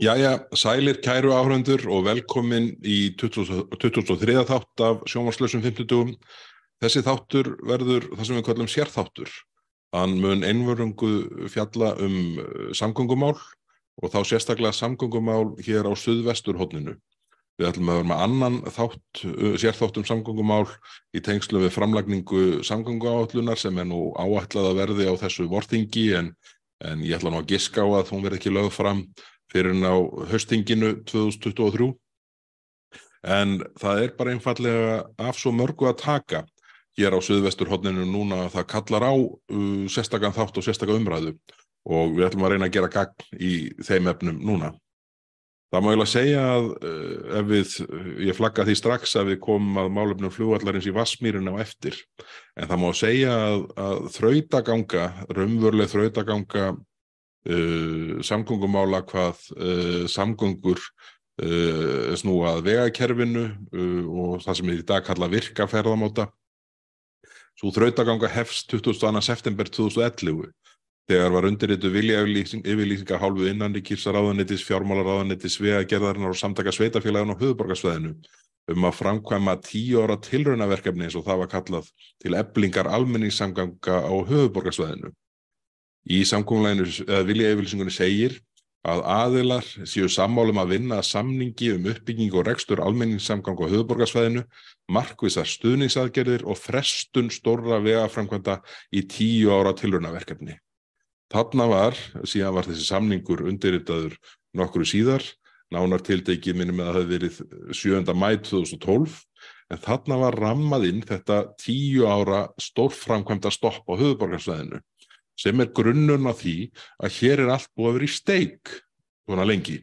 Jæja, sælir kæru áhraundur og velkomin í 2003. þátt af sjónvarslösum 50. Þessi þáttur verður það sem við kallum sérþáttur. Hann mun einvörungu fjalla um uh, samgöngumál og þá sérstaklega samgöngumál hér á suðvesturhóttninu. Við ætlum að vera með annan þátt, uh, sérþátt um samgöngumál í tengslu við framlagningu samgönguáallunar sem er nú áætlað að verði á þessu vortingi en, en ég ætla nú að giska á að hún verði ekki lögð fram fyrir ná höstinginu 2023 en það er bara einfallega af svo mörgu að taka hér á Suðvesturhóttinu núna að það kallar á uh, sérstakann þátt og sérstakka umræðu. Og við ætlum að reyna að gera gagn í þeim efnum núna. Það má ég alveg segja að uh, ef við, ég flagga því strax að við komum að málefnum flugvallarins í Vassmýrin á eftir, en það má segja að, að þrautaganga, raunveruleg þrautaganga uh, samgöngumála hvað uh, samgöngur uh, snúað vegakerfinu og það sem er í dag kalla virkaferðamóta. Svo þrautaganga hefst 22. september 2011 þegar var undirritu vilja yfirlýsinga hálfu innanrikýrsaráðanitis, fjármálaráðanitis, vegagerðarinnar og samtaka sveitafélagin á höfuborgarsveðinu um að framkvæma tíu ára tilraunaverkefni eins og það var kallað til eblingar almenningssamganga á höfuborgarsveðinu. Í samkómuleginu vilja yfirlýsingunni segir að aðilar séu sammálum að vinna samningi um uppbygging og rekstur almenningssamgang á höfuborgarsvæðinu, markvisar stuðningsaðgerðir og frestun stórra vegaframkvæmda í tíu ára tilrönaverkefni. Þarna var, síðan var þessi samningur undirritaður nokkru síðar, nánar tildegið minnum að það hefði verið 7. mæt 2012, en þarna var rammað inn þetta tíu ára stórframkvæmda stopp á höfuborgarsvæðinu sem er grunnun á því að hér er allt búið að vera í steik svona lengi.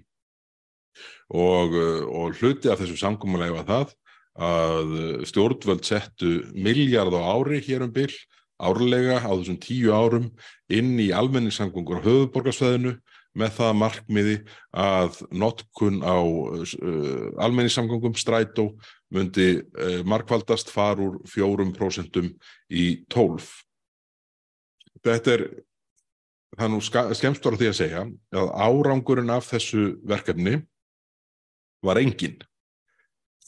Og, uh, og hluti af þessu samkómulega var það að stjórnvöld settu miljard á ári hér um byll árlega á þessum tíu árum inn í almenningssamgöngur á höfuborgarsveðinu með það markmiði að notkun á uh, almenningssamgöngum strætó myndi uh, markvaldast far úr fjórum prósentum í tólf þetta er það nú skemmst var því að segja að árangurinn af þessu verkefni var engin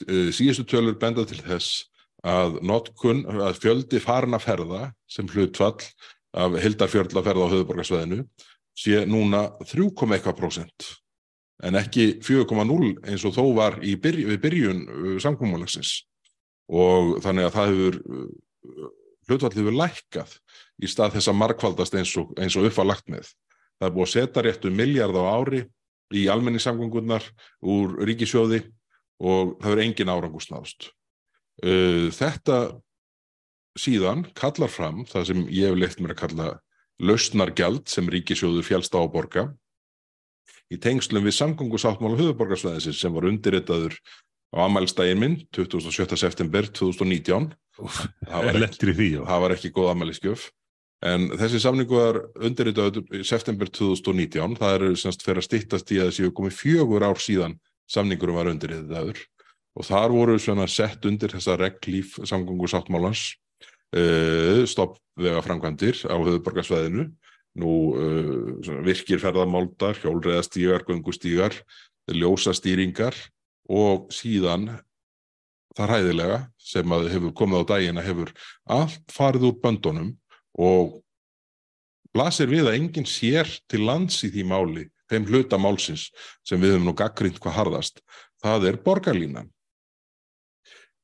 síðustu tölur bendað til þess að notkun, að fjöldi farin að ferða sem hlutfall af hildarfjörla ferða á höfuborgarsveðinu sé núna 3,1% en ekki 4,0 eins og þó var byrj, við byrjun samkvæmulagsins og þannig að það hefur hlutfall hefur lækkað í stað þess að markvaldast eins og, og uppalagt með. Það er búið að setja réttu miljard á ári í almenningssamgöngunar úr ríkisjóði og það er engin árangusnáðst. Uh, þetta síðan kallar fram það sem ég hef leitt mér að kalla lausnargjald sem ríkisjóður fjálst á að borga í tengslum við samgöngusáttmála höfuborgarsvæðisins sem var undirritaður á amælstægin minn 27. september 2019 það var ekki, það var ekki góð amæliskjöf En þessi samningu var undirritaður í september 2019, það er semst fyrir að stittast í að þessi komið fjögur ár síðan samningurum var undirritaður. Og þar voru svona sett undir þessa reglíf samgöngu sáttmálans uh, stoppvega framkvæmdir á höfuborgarsveðinu, nú uh, virkir ferðarmáldar, hjólreðastígar, göngustígar, ljósastýringar og síðan það ræðilega sem að hefur komið á dagina hefur allt farið úr böndunum og blasir við að enginn sér til lands í því máli, þeim hluta málsins sem við höfum nú gaggrind hvað harðast, það er borgarlínan.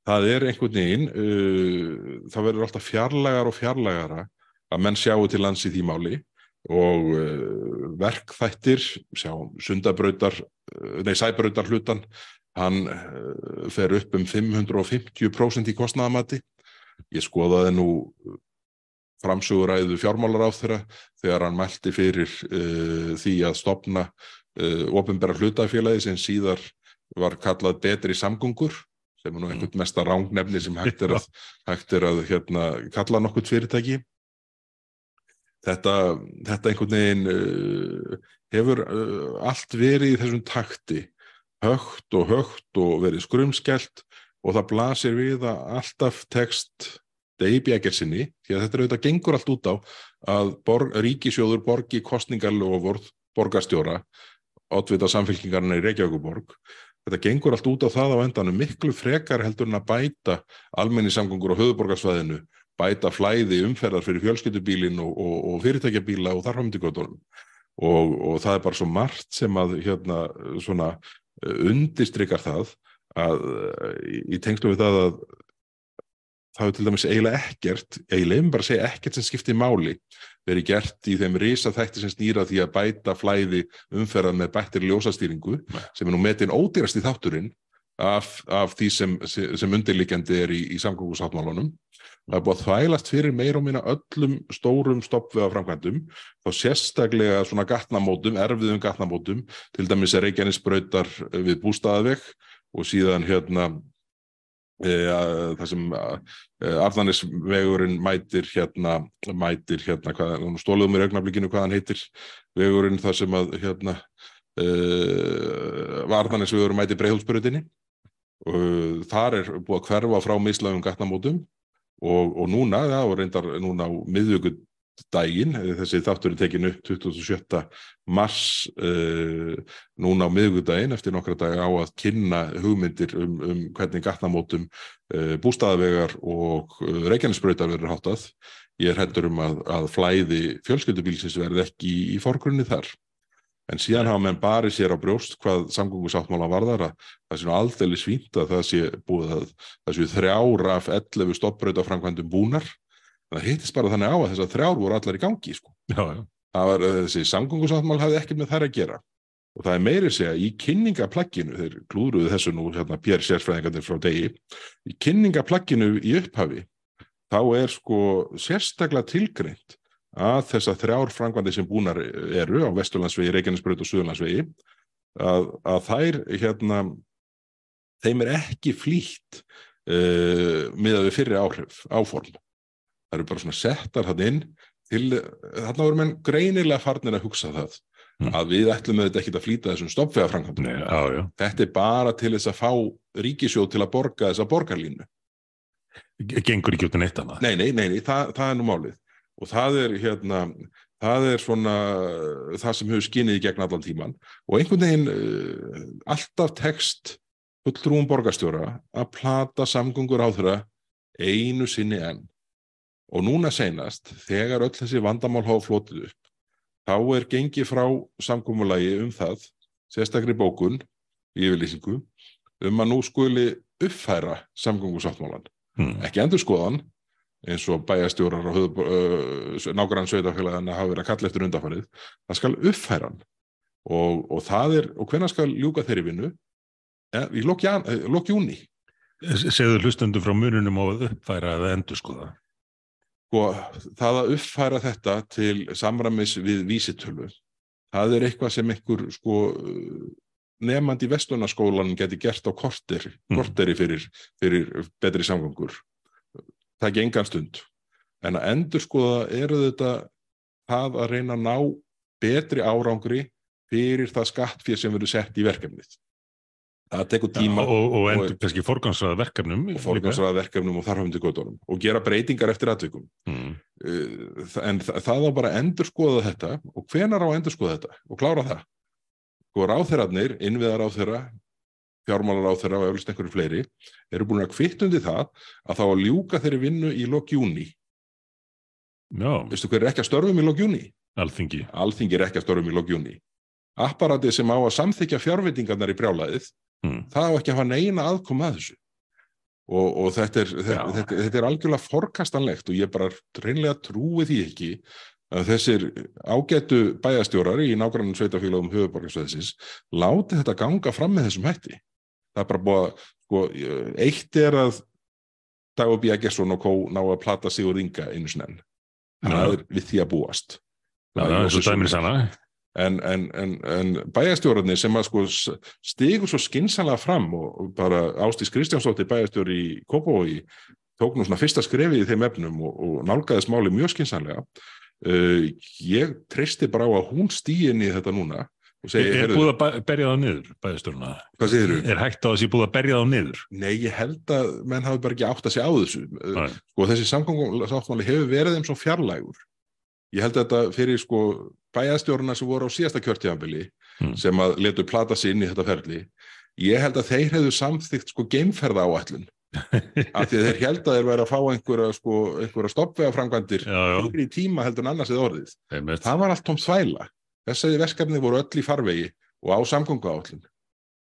Það er einhvern veginn, uh, það verður alltaf fjarlægar og fjarlægara að menn sjáu til lands í því máli og uh, verkþættir, sjá, sundabrautar, uh, nei, sæbrautar hlutan, hann uh, fer upp um 550% í kostnæðamati. Ég skoðaði nú framsuguræðu fjármálar á þeirra þegar hann mælti fyrir uh, því að stopna ofinbæra hlutafélagi sem síðar var kallað betri samgungur sem er nú einhvern mm. mesta rángnefni sem hægt er að, hægt er að hérna, kalla nokkurt fyrirtæki. Þetta, þetta einhvern veginn uh, hefur allt verið í þessum takti, högt og högt og verið skrumskelt og það blasir við að alltaf tekst Dave Bjækjarsinni, því að þetta er auðvitað gengur allt út á að borg, ríkisjóður borgi kostningarlofurð borgarstjóra oddvita samfélkingarna í Reykjavíkuborg þetta gengur allt út á það á endanum miklu frekar heldur en að bæta almenningssamgöngur á höfuborgarsvæðinu bæta flæði umferðar fyrir fjölskyldubílin og, og, og fyrirtækjabíla og þarfamöndigöldunum og, og það er bara svo margt sem að hérna svona undistrykar það að í tengslu við það að það er til dæmis eiginlega ekkert, ég lefum bara að segja ekkert sem skiptir máli verið gert í þeim risa þætti sem snýra því að bæta flæði umferðan með bættir ljósastýringu sem er nú metin ódýrast í þátturinn af, af því sem, sem undirlikjandi er í, í samgóðsáttmálunum. Það er búið að þvælast fyrir meir og minna öllum stórum stoppveða framkvæmdum þá sérstaklega svona gatnamótum, erfiðum gatnamótum, til dæmis er Reykjanesbrautar við bústaðaveg og síðan hérna það sem Arðanisvegurinn mætir hérna, mætir hérna, stóluðum í augnablikinu hvað hann heitir, vegurinn þar sem að hérna uh, Arðanisvegurinn mætir Breihulsbrutinni og þar er búið að hverfa frá mislagum gatnamótum og, og núna, já, og reyndar núna á miðvöggun daginn, þessi þáttur er tekinu 27. mars uh, núna á miðugudaginn eftir nokkra dag á að kynna hugmyndir um, um hvernig gatnamótum uh, bústaðavegar og reikjarnisbröytar verður háttað. Ég er hættur um að, að flæði fjölskyldubílsins verði ekki í, í fórgrunni þar. En síðan hafa menn barið sér á brjóst hvað samgöngusáttmála varðar að það sé nú aldrei svínt að það sé búið að það sé þrjára af 11 stoppbröytafrankvæmdum búnar það hittist bara þannig á að þessar þrjár voru allar í gangi sko. já, já. Var, eh, þessi samgöngusáttmál hafði ekkert með þær að gera og það er meiri segja í kynningaplagginu þeir klúruðu þessu nú hérna Pér Sérsfræðingarnir frá degi í kynningaplagginu í upphafi þá er sko sérstaklega tilgreint að þessar þrjár frangvandi sem búnar eru á Vesturlandsvegi, Reykjanesbröð og Suðurlandsvegi að, að þær hérna þeim er ekki flýtt uh, eh, með að við fyrir áhrif áform. Það eru bara svona settar hann inn til, þarna voru menn greinilega farnir að hugsa það mm. að við ætlum þetta ekki að flýta þessum stoppfæðafrankandum þetta er bara til þess að fá ríkisjóð til að borga þessa borgarlínu. Gengur ekki út en eitt annað? Nei, nei, nei, nei það, það er nú málið og það er hérna það er svona það sem hefur skinnið í gegn allan tíman og einhvern veginn uh, alltaf text fulltrúum borgarstjóra að plata samgöngur á þeirra einu sinni enn Og núna seinast, þegar öll þessi vandamál hafa flótið upp, þá er gengið frá samkómulagi um það, sérstakri bókun, í yfirlýsingu, um að nú skuli uppfæra samgöngusáttmálan. Hmm. Ekki endur skoðan, eins og bæjastjórar og uh, nákvæmlega sveitafélagana hafa verið að kalla eftir undafarið, það skal uppfæra hann. Og, og það er, og hvenna skal ljúka þeirri vinnu? Ja, í lokjúni. Segðu hlustundu frá mununum á að uppfæra eða endur skoða? sko, það að uppfæra þetta til samramis við vísitölu það er eitthvað sem einhver sko, nefnandi vestunarskólan geti gert á korteri, mm. korteri fyrir, fyrir betri samgangur það engan stund. En að endur skoða eru þetta það að reyna að ná betri árangri fyrir það skattfér sem verður sett í verkefnið. Það tekur tíma ja, og, og endur kannski forgansraða verkefnum og forgansraða verkefnum og þarfandi góðdónum og gera breytingar eftir aðtökum mm. Eh, en það, á bara að endur skoða þetta. Og hvenar á að endur skoða þetta? Og klára það? Og ráþeirarnir, innviðar ráþeira fjármálar ráþeira og eflust einhverju fleiri eru búin að kvittundi það að þá að ljúka þeirri vinnu í lokjúni veistu hver er ekki að störfum í lokjúni? Alþingi. Alþingi er ekki að störfum í lokjúni apparatið sem á að samþykja fjárvitingarnar í brjálaðið mm. það á ekki að hafa neina aðkoma að þessu. Og, og þetta, er, þetta, þetta, þetta er algjörlega forkastanlegt og ég bara reynlega trúi því ekki að þessir ágættu bæjastjórar í nákvæmlega sveitafélagum höfuborgarsveðsins láti þetta ganga fram með þessum hætti það er bara búið að sko, eitt er að Dagur B. Eggersson og Kó ná að plata Sigur Inga einu snenn það er við því að búast. Það er svo dæmir sanna en, en, en, en bæjastjórarnir sem að sko stigur svo skinsalega fram og, og bara Ástís Kristjánsdóttir bæjastjóri í Kópói tók nú svona fyrsta skrefið í þeim efnum og, og nálgæðist máli mjög skinsanlega uh, ég treysti bara á að hún stýjini þetta núna Segi, er búið að berja það niður bæðistöruna? Hvað segir þú? Er hægt á þess að ég búið að berja það niður? Nei, ég held að menn hafi bara ekki átt að segja á þessu. Nei. Sko þessi samkvæmlega hefur verið þeim svo fjarlægur ég held að þetta fyrir sko bæjastjórna sem voru á síðasta kjörtíðanbili Mm. sem að letu plata sig inn í þetta ferli ég held að þeir hefðu samþygt sko geimferða áætlun af því að þeir held að þeir væri að fá einhverja, sko, einhverja stoppvega framkvæmdir í tíma heldur en annars eða orðið einmitt. það var allt tóm þvæla þessari verkefni voru öll í farvegi og á samgöngu áallin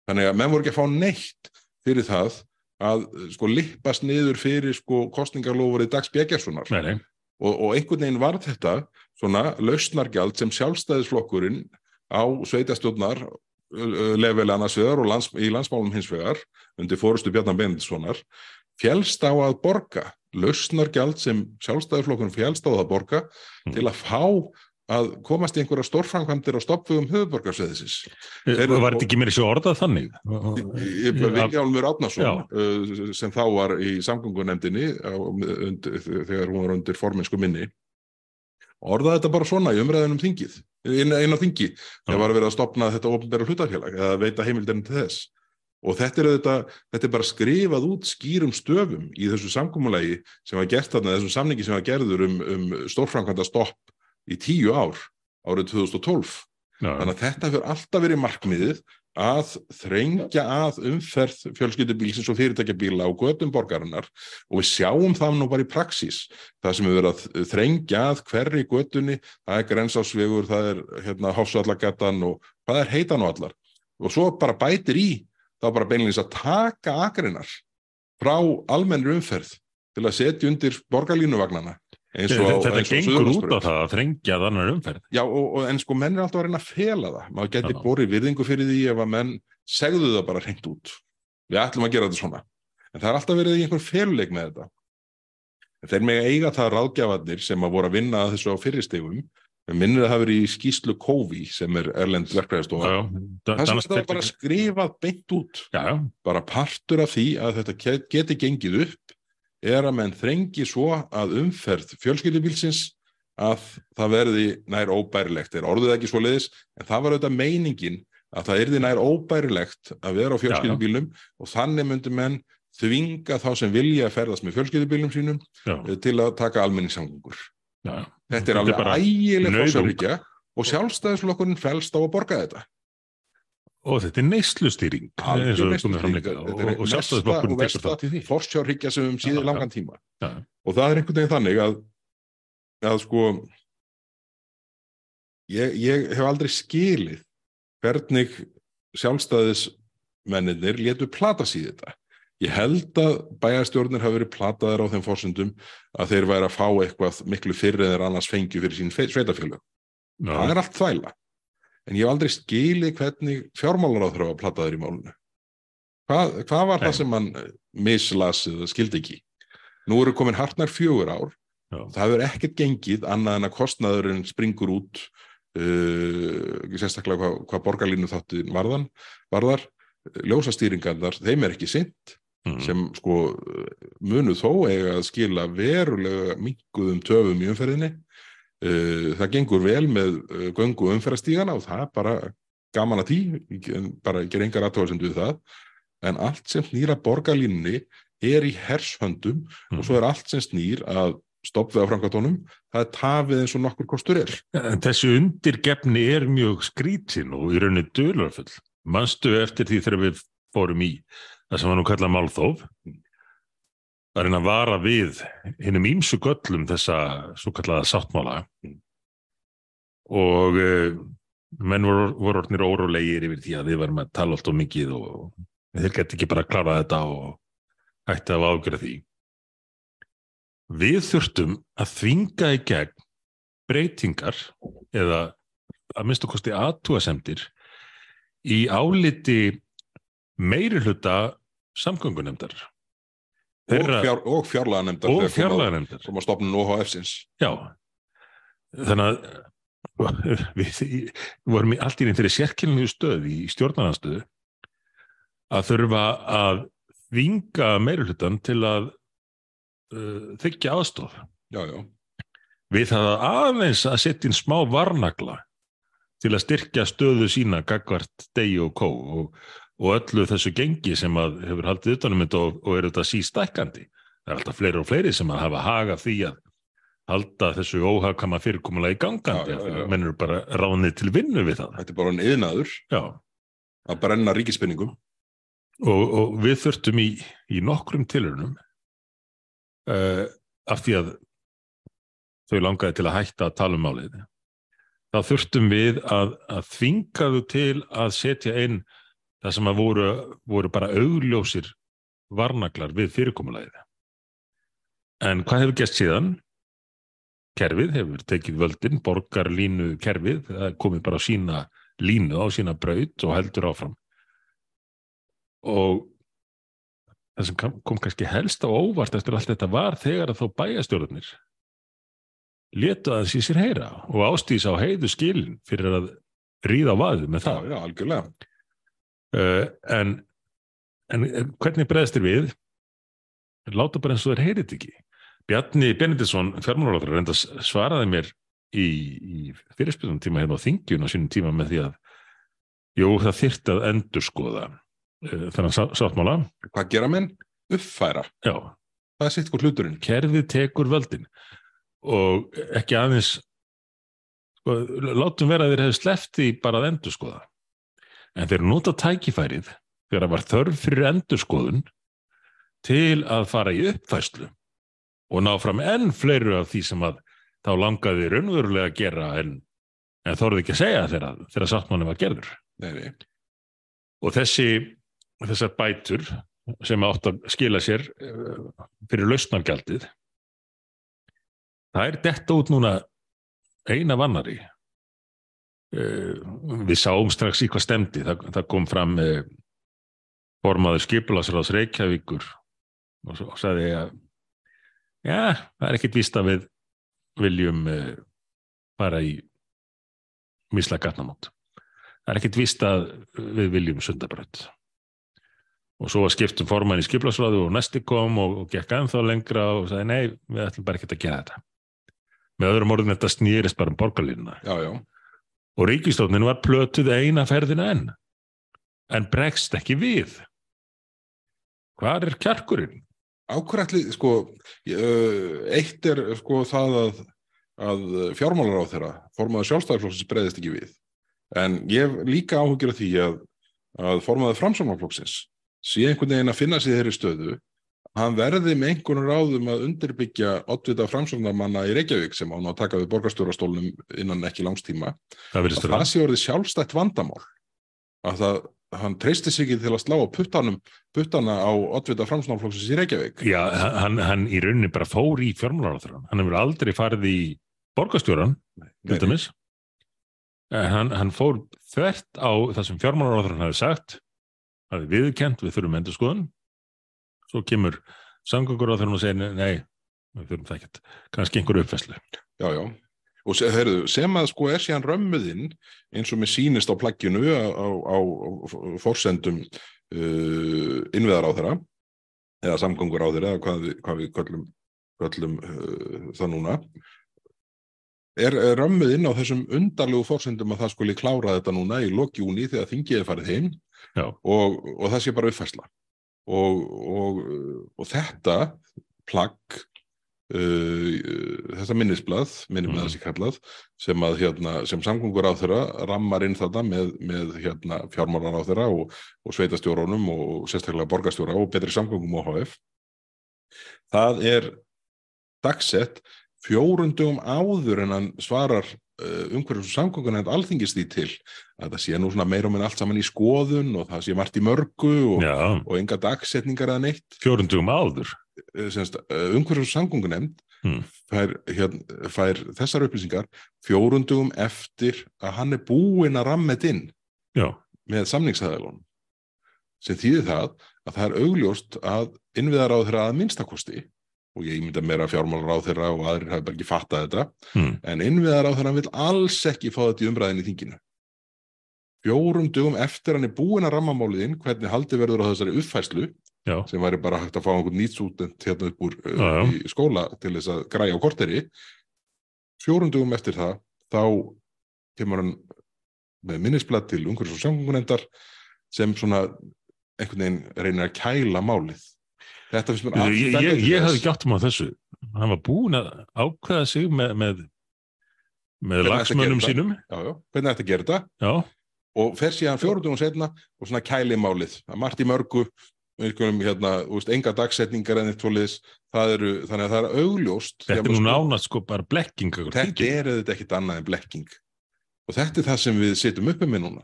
þannig að menn voru ekki að fá neitt fyrir það að sko lippast niður fyrir sko kostningarlofurinn Dags Bjegjarssonar Nei, nei, og, og einhvern veginn var þetta svona lausnargjald sem sjálfstæðisflokkurinn á sveitastjórnar lefeli annars vegar og lands, í landsmálum hins vegar undir fórustu Bjarnar Benediktssonar fjælst á að borga. Lausnargjald sem sjálfstæðisflokkurinn fjælst á að borga Mm. til að fá að komast í einhverja stórframkvæmdir á stoppvögum höfuborgarsveðis Þeir- var þetta ekki meira svo orðað þannig? Viljálmur Átnason Já. uh, sem þá var í samgöngunemdini þegar hún var undir forminsku minni orðaði þetta bara svona í umræðunum þingið inn, inn á þingi þegar var verið að stopna þetta ofnbæra hlutafélag eða veita heimildin til þess og þetta er, þetta, þetta er bara skrifað út skýrum stöfum í þessu samkommulagi sem var gert þarna, þessum samningi sem var gerður um, um stórframkvæmda stopp í tíu ár árið 2012 Já, Þannig að þetta hefur alltaf verið markmiðið að þrengja að umferð fjölskyldubílsins og fyrirtækjabíla á gödum borgarinnar og við sjáum það nú bara í praxís. Það sem við verið að þrengja að hverri gödunni, það er grensásvegur, það er hérna, hásvallagatan og hvað er heitan og allar. Og svo bara bætir í, þá bara beinleins að taka akrinnar frá almennri umferð til að setja undir borgarlínuvagnana. Þetta og gengur út á það að þrengja þannig umferð. Já, og, og, en sko menn er alltaf að reyna að fela það. Maður geti Já. borið virðingu fyrir því ef að menn segðu það bara hreint út. Við ætlum að gera þetta svona. En það er alltaf verið í einhver feluleik með þetta. En þeir mega eiga það ráðgjafarnir sem að voru að vinna að þessu á fyrirstegum. Við minnir að það verið í skýslu COVID sem er Erlend já. Það sem þetta var bara skrifað beint út. Já, já. Bara partur af því að þetta geti gengið upp er að menn þrengi svo að umferð fjölskyldubílsins að það verði nær óbærilegt. Er orðið ekki svo leiðis, en það var auðvitað meiningin að það erði nær óbærilegt að vera á fjölskyldubílum og þannig myndi menn þvinga þá sem vilja að ferðast með fjölskyldubílum sínum já, eh, til að taka almenningssamgöngur. já. Þetta er alveg ægileg fórsjálfríkja og sjálfstæðisflokkurinn fælst á að borga þetta. Og þetta er neyslustýring. Eins og við komum fram líka. Og, sjálfstæðisflokkurinn tekur þátt í því. forsjárhyggja sem um já. langan tíma. Já. og það er einhvern veginn þannig að, að sko ég, ég hef aldrei skilið hvernig sjálfstæðismennir létu plata í þetta. Ég held að bæjarstjórnir hafi verið plataðir á þeim fórsendum að þeir væri að fá eitthvað miklu fyrir en þeir annars fengju fyrir sín fe- sveitafélög það er allt þvæla en ég hef aldrei skilið hvernig fjármálar á þurfa að plataður í málunu hvað, hvað var Nei. það sem hann eh, mislas eða skildi ekki? Nú eru komin hartnar fjögur ár. Já. það hefur ekkert gengið annað en að kostnaðurinn springur út uh, sérstaklega hvað, hvað borgarlínu þáttu varðan, varðar. Ljósastýringarnar, þeim er ekki sint mm, sem sko munu þó eiga að skila verulega minguðum töfum í umferðinni það gengur vel með uh, göngu umferðastígana og það er bara gaman að ég- bara gera engar aðtóðasendu við það, en allt sem snýr að borgarlínunni er í hershöndum mm. og svo er allt sem snýr að stoppið á framkvæmtónum, það er tafið eins og nokkur kostur er. En þessi undirgefni er mjög skrítin og í rauninni dölarfull. Manstu eftir því þegar við fórum í það sem var nú kallað málþóf að reyna að vara við hinnum ímsu göllum þessa svo kallaða sáttmála og uh, menn voru, voru orðnir órólegir yfir því að við varum að tala allt og mikið og þeir geti ekki bara að klára þetta og hætti að ágjöra því. Við þurftum að þvinga í gegn breytingar eða að minnstu kosti aðtúasemdir í áliti meiri hluta samgöngunemdar Og, fjár, og fjárlaga nefndar og fjárlaganemdar. Som að stopna OHF-sins. Já, þannig að við vorum allt í einn fyrir sérkynlegu stöð í stjórnarnarstöðu að þurfa að þvinga meiri hlutan til að uh, þykja aðstof. Já, já. við það að aðeins að setja inn smá varnagla til að styrkja stöðu sína gagvart degi og kó og, og öllu þessu gengi sem að hefur haldið utanum þetta og, og er þetta sístækkandi. Það er alltaf fleiri og fleiri sem að hafa haga því að, halda þessu óhagkama fyrirkomulega í gangandi menn eru bara ránið til vinnu við það Þetta er bara já. að brenna ríkispinningum. Og, og við þurftum í, í nokkrum tilurunum uh, af því að þau langaði til að hætta að tala um málið þá þurftum við að, að þvinga þau til að setja inn það sem að voru, voru bara augljósir varnaglar við fyrirkomulagið en hvað hefur gert síðan? kerfið hefur tekið völdin, borgar línu kerfið, það komið bara á sína línu, á sína braut og heldur áfram. Og það sem kom kannski helst á óvart eftir allt þetta var þegar að þó bæjastjórnir letu aðeins í sér heyra og ástýs á heiðu skilin fyrir að ríða á vaðið með Já, það. já, algjörlega. Uh, en, en hvernig bregðast þér við? Láta bara eins og þeir heyrið ekki. Bjarni Benediktsson, fjármálaráður, reynda svaraði mér í, í fyrirspilnum tíma hérna á þingjun á sínum tíma með því að jú, það þyrfti að endurskoða uh, þennan sá- sáttmála. Hvað gera menn? Uppfæra. Já, Það er sitt hvort hluturinn. kerfið tekur völdin og ekki aðeins sko, látum vera að þeir hefur sleppti bara að endurskoða en þeir nota tækifærið þegar það var þörf fyrir endurskoðun til að fara í uppfæslu og ná fram enn fleiru af því sem að þá langaði raunverulega að gera en, en þorði ekki að segja þegar, þegar sáttmáli var gerður Nei, nei. og þessi þessar bætur sem átt að skila sér eh, fyrir lausnargjaldið það er detta út núna eina vannari við sáum strax í hvað stemdi það, það kom fram eh, formaður skipulasráðs Reykjavíkur og, og sagði að já, það er ekkit víst að við viljum eh, fara í misla gatnamót það er ekkit víst að við viljum sundabrödd og svo var skipt um formann í skiplasráðu og næsti kom og, og gekk ennþá lengra og sagði nei, við ætlum bara ekkert að gera þetta. Með öðrum orðin þetta snýrist bara um borgarlínuna. Já, já. Og ríkistóknin var plötuð eina ferðina enn en bregst ekki við hvað er kjarkurinn? Ákværætli, sko, uh, eitt er sko það að, að fjármálar á þeirra, formaður sjálfstæðarflokksins breyðist ekki við. En ég líka áhugir af því að, að formaður framsámarflokksins sé einhvern veginn að finna í þeirri stöðu hann verði með einhvern ráðum að undirbyggja oddvita framsóknarmanna í Reykjavík sem án að taka við borgarstjórastólnum innan ekki langstíma það að það sé orðið sjálfstætt vandamál. Að það, hann treysti sig ekki til að slá á puttanum, puttana á oddvita framsóknarflokksins í Reykjavík. Já, hann, hann í rauninni bara fór í fjármálaráþurann hann hefur aldrei farið í borgarstjóran en hann, hann fór þvert á það sem fjármálaráþurann hafi sagt hafi viðkent við þurfum endur skoðun svo kemur samgöngur á og segir nei, við þurfum það ekkert. Kannski einhverju uppfæslu Já, já. Og se, heyrðu, sem að sko er síðan römmuðinn eins og mér sýnist á plagginu á, á, á forsendum uh, innviðar á þeirra eða samgöngur á þeirra eða hvað hvað við köllum, köllum uh, það núna er, er römmuðinn á þessum undarlegu forsendum að það skuli klára þetta núna í lokjúni þegar þingið er farið heim. Og, og það sé bara uppfæsla og, og, og þetta plagg uh, þetta minnisblað minnum með Mhm. þessi kallað sem hérna, sem samgöngur á þeirra rammar inn þetta með, með hérna, fjármálar á þeirra og, og sveitastjórunum og sérstaklega borgarstjóra og betri samgöngum á HF það er dagsett fjórundum áður en hann svarar umhverjum samgöngun en alþingist því til að það sé nú svona meira og minn allt saman í skoðun og það sé margt í mörgu og, og enga dagsetningar eða neitt. Fjórundugum áður. Umhverjum samgöngunemnd Hmm. fær, hérna, fær þessar upplýsingar fjórundugum eftir að hann er búinn að rammet inn Já, með samningshæðalón sem þýðir það að það er augljóst að innviðar á þeirra að minnstakosti og ég mynda meira fjármálar á þeirra og aðrir hafi bara ekki fattað þetta. Hmm. en innviðar á þeirra vil alls ekki fá þetta í umræðin í þinginu. Fjórum dugum eftir hann er búinn að ramma málið inn hvernig haldi verður á þessari uppfæslu Já, sem væri bara hægt að fá einhvern nýtsútent hérna upp úr Já, uh, já. í skóla til þess að græja á korteri. Fjórundugum eftir það þá kemur hann með minnisblad til umhverfis og samgöngunendar sem svona einhvern veginn reynir að kæla málið Þetta finnst mér ég, ég, ég, ég þess. hafði um á þessu hann var búin að ákveða sig með með, með að lagsmönnum sínum Já, já, hvernig að gera þetta? já, Og fer síðan fjórundum og setna og svona kæli málið. Það er margt í mörgu, hérna, veist, enga dagsetningar en eitt eru, þannig að það er augljóst. þetta er nú maður nánast sko bara blekking Þetta er auðvitað ekkit annað en blekking. Og þetta er það sem við sitjum uppi með núna.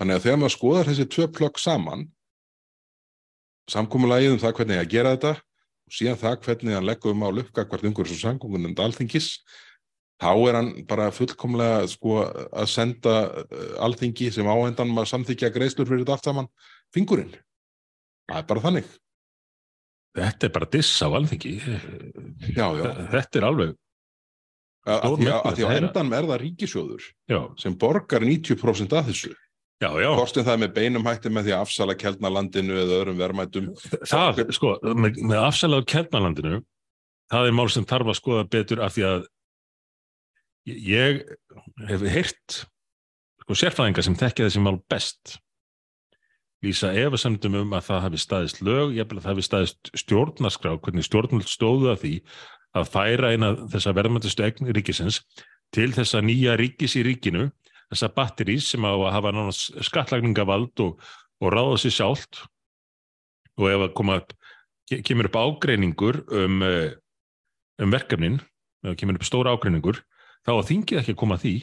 Þannig að þegar maður skoðar þessi tvö plögg saman, samkomulagið um það hvernig að gera þetta og síðan það hvernig hann leggur um á lukka hvert umhverjus og samkomunum alþingis, þá er hann bara fullkomlega sko, að senda uh, alþingi sem áhendan maður samþykja greiðslur fyrir þetta allt saman fingurinn. Það er bara þannig. þetta er bara diss á alþingi Já, já. þetta er alveg Að, að, því, á endan er það ríkisjóður já, sem borgar 90% af þessu. Kostum það með beinum hætti með því að afsala keldnalandinu eða öðrum verðmætum. það, sko, með, með afsælað kjarnalandinu, það er mál sem þarf að skoða betur af því að ég, hef heyrt sko, sérfræðinga sem þekkja þessi mál best lýsa efasemdum um að það hafi staðist lög, ég að það hafi staðist stjórnarskrá, hvernig stjórnvöld stóðu að því að færa eina þessa verðmæntustu eign ríkisins til þessa nýja ríkis í ríkinu, þessa batterís sem á að hafa nánast skattlagningavald og, og ráða sér sjálft og ef að koma upp, ke- kemur upp ágreiningur um, eh, um verkefnin, ef kemur upp stóra ágreiningur, þá þingið ekki að koma að því.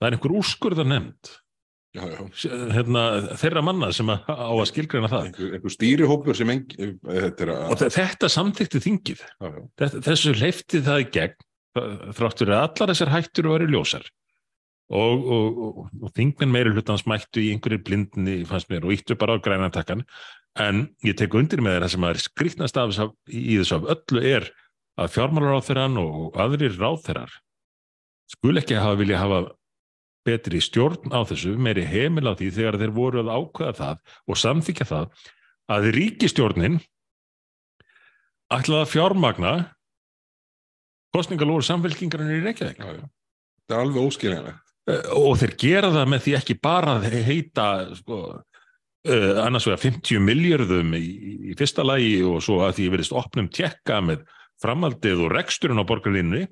Það er einhver úrskurðar nefnd, Já, já. hérna, þeirra manna sem á að skilgreina það. Einhver, einhver stýrihópur sem engi, þetta er að, Og þe- þetta samþykti þingið. já, já. Þetta, þessu leifti það í gegn, þrátt fyrir að allar þessar hættur væri ljósar. Og, og, og, og þingmenn meiri hlutans mættu í einhverju blindni, fannst mér, og íttu bara á grænantakkan. En ég tek undir með þeirra sem að er skrýtnast af í þessu af öllu er að fjármálaráþeran og aðrir ráþerar skul ekki hafa vilja hafa betri stjórn á þessu, meiri heimil á því þegar þeir voru að ákveða það og samþykja það að ríkistjórnin ætlaði að fjármagna kostningalóru samfélkingarinn í Reykjavík. Það er alveg óskiljanlegt. Eh, og þeir gera það með því ekki bara að heita sko, uh, annars vegar 50 miljörðum í, í fyrsta lagi og svo að því verðist opnum tjekka með framaldið og reksturinn á borgarlínunni.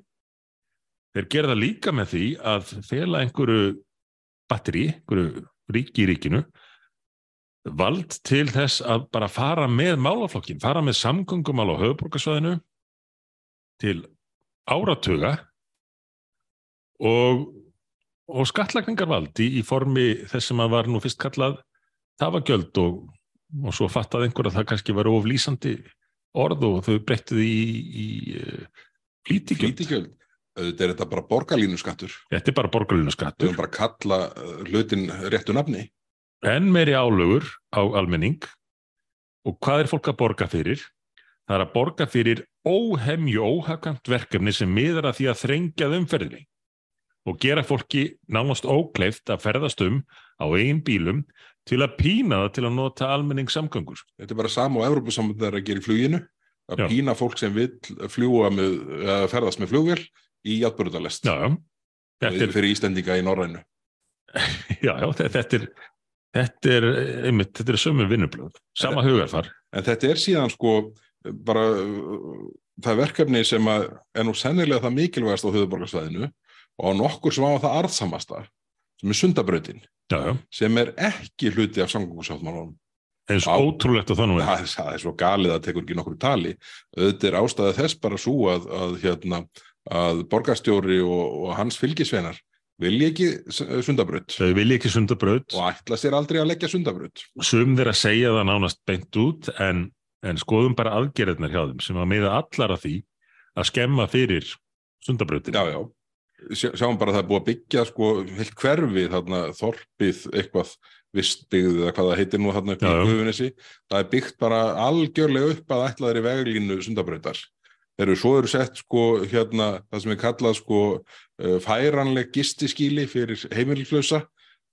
Þeir gera það líka með því að fela einhverju batteri, einhverju ríki í ríkinu vald til þess að bara fara með málaflokkin, fara með samgöngumál á höfuborgarsvæðinu til áratuga og, og skattlagningarvald í, í formi þess sem að var nú fyrst kallað tafagjöld og, og svo fattað einhver að það kannski var oflýsandi orð og þau breyttið í, í uh, flýtigjöld. Flýtigjöld. Þetta er þetta bara borgarlínuskattur. Þetta er bara Við borgarlínuskattur. höfum bara að kalla uh, hlutin réttu nafni. enn meiri álögur á almenning og hvað er fólk að borga fyrir? Það er að borga fyrir óhemju óhagkvæmt verkefni sem miðar að því að þrengjað umferðinni og gera fólki nánast ókleift að ferðast um á eigin bílum til að pína það til að nota almenningssamgöngur. Þetta er bara sama og Evrópussambandið er að gera í fluginu. Að Já. pína fólk sem vill fljúa með, eða ferðast með flugvél í játbörðalest. Já, já. Þetta er, Fyrir Íslendinga í Norrænu. já, já, þe- þetta er, þetta er, einmitt, þetta er sömu vinnublöð, sama hugarfar. En þetta er síðan sko bara það verkefni sem að er nú sennilega það mikilvægast á höfuborgarsvæðinu og á nokkur sem á það arðsamasta sem er já, sem er ekki hluti af samgöngusáttmálunum. eins Já. ótrúlegt og þannig. Það, er- það er svo galið að tekur ekki nokkur tali. Auðvitað er ástæða þess bara svo að, að, hérna, að borgarstjóri og, og hans fylgisveinar vilja ekki s- sundabraut Þau vilja ekki sundabraut. og ætla sér aldrei að leggja sundabraut. sum þeirra segja það nánast beint út en, en skoðum bara aðgerðnar hjá þeim sem að miða allar að því að skemma fyrir sundabrautin. Já, já. Sjá, sjáum bara að það er búið að byggja sko heilt hverfi þarna þorpið eitthvað vistbyggð eða hvað það heitir nú þarna upp í. Guðunissi. Það er byggt bara algjörlega upp að ætlaðir í veglínu sundabrautar. Þeir svo eru sett sko hérna það sem er kallað sko uh, færanleg gistiskíli fyrir heimilflösa.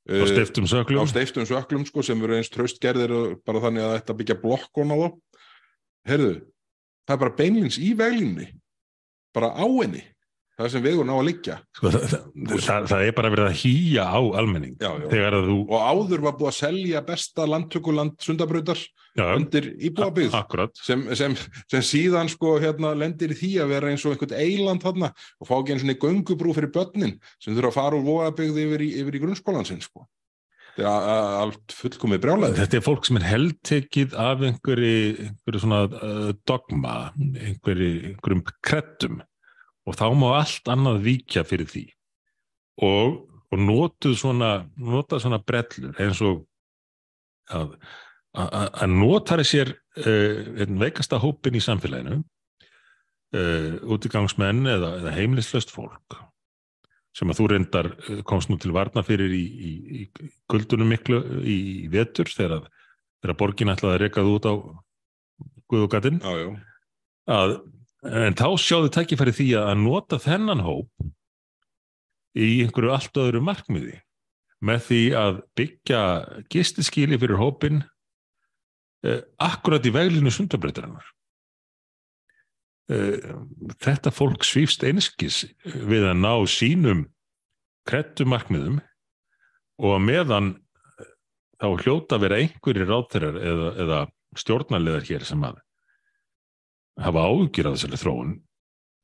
Á steiftum á söklum. steiftum söklum sko sem eru eins traustgerðir og bara þannig að þetta byggja blokkon á þá. Herðu, það er bara beinlins í veglínni. Bara á henni. Það sem vegur ná að liggja. Sko, það, það, það, er bara verið að hýja á almenning Já, já. þú og áður var búið að selja besta landtökuland sundabrautar já, undir íbúabíð sem, sem, sem síðan sko hérna lendir í því að vera eins og einhvern eiland þarna og fá ekki eins og göngubrú fyrir börnin sem þurfa að fara úr voðabygði yfir, yfir í grunnskólan sinn sko. er allt fullkomið brjálæði. Þetta er fólk sem er heldtekið af einhverju, einhverju svona uh, dogma, einhverju, einhverjum kreddum og þá má allt annað víkja fyrir því. Og, og notuð svona, notað svona brellur eins og að, að, að notari sér uh, veikasta hópin í samfélaginu uh, útigangsmenn eða, eða heimilislaust fólk sem að þú reyndar eh, komst nú til varna fyrir í, í, í kuldunum miklu í vetur þegar, þegar borgin ætlaði að rekað út á Guðugatinn að, en þá sjáðu tækifæri því að nota þennan hóp í einhverju allt öðru markmiði. Með því að byggja gistiskíli fyrir hópin eh, akkurat í veglinu sundabreytarinnar eh, þetta fólk svífst einskis við að ná sínum krettu markmiðum og að meðan eh, þá hljóta að vera einhverjir ráþeirar eða, eða stjórnarleðar hér sem að hafa ágjur af þessari þróun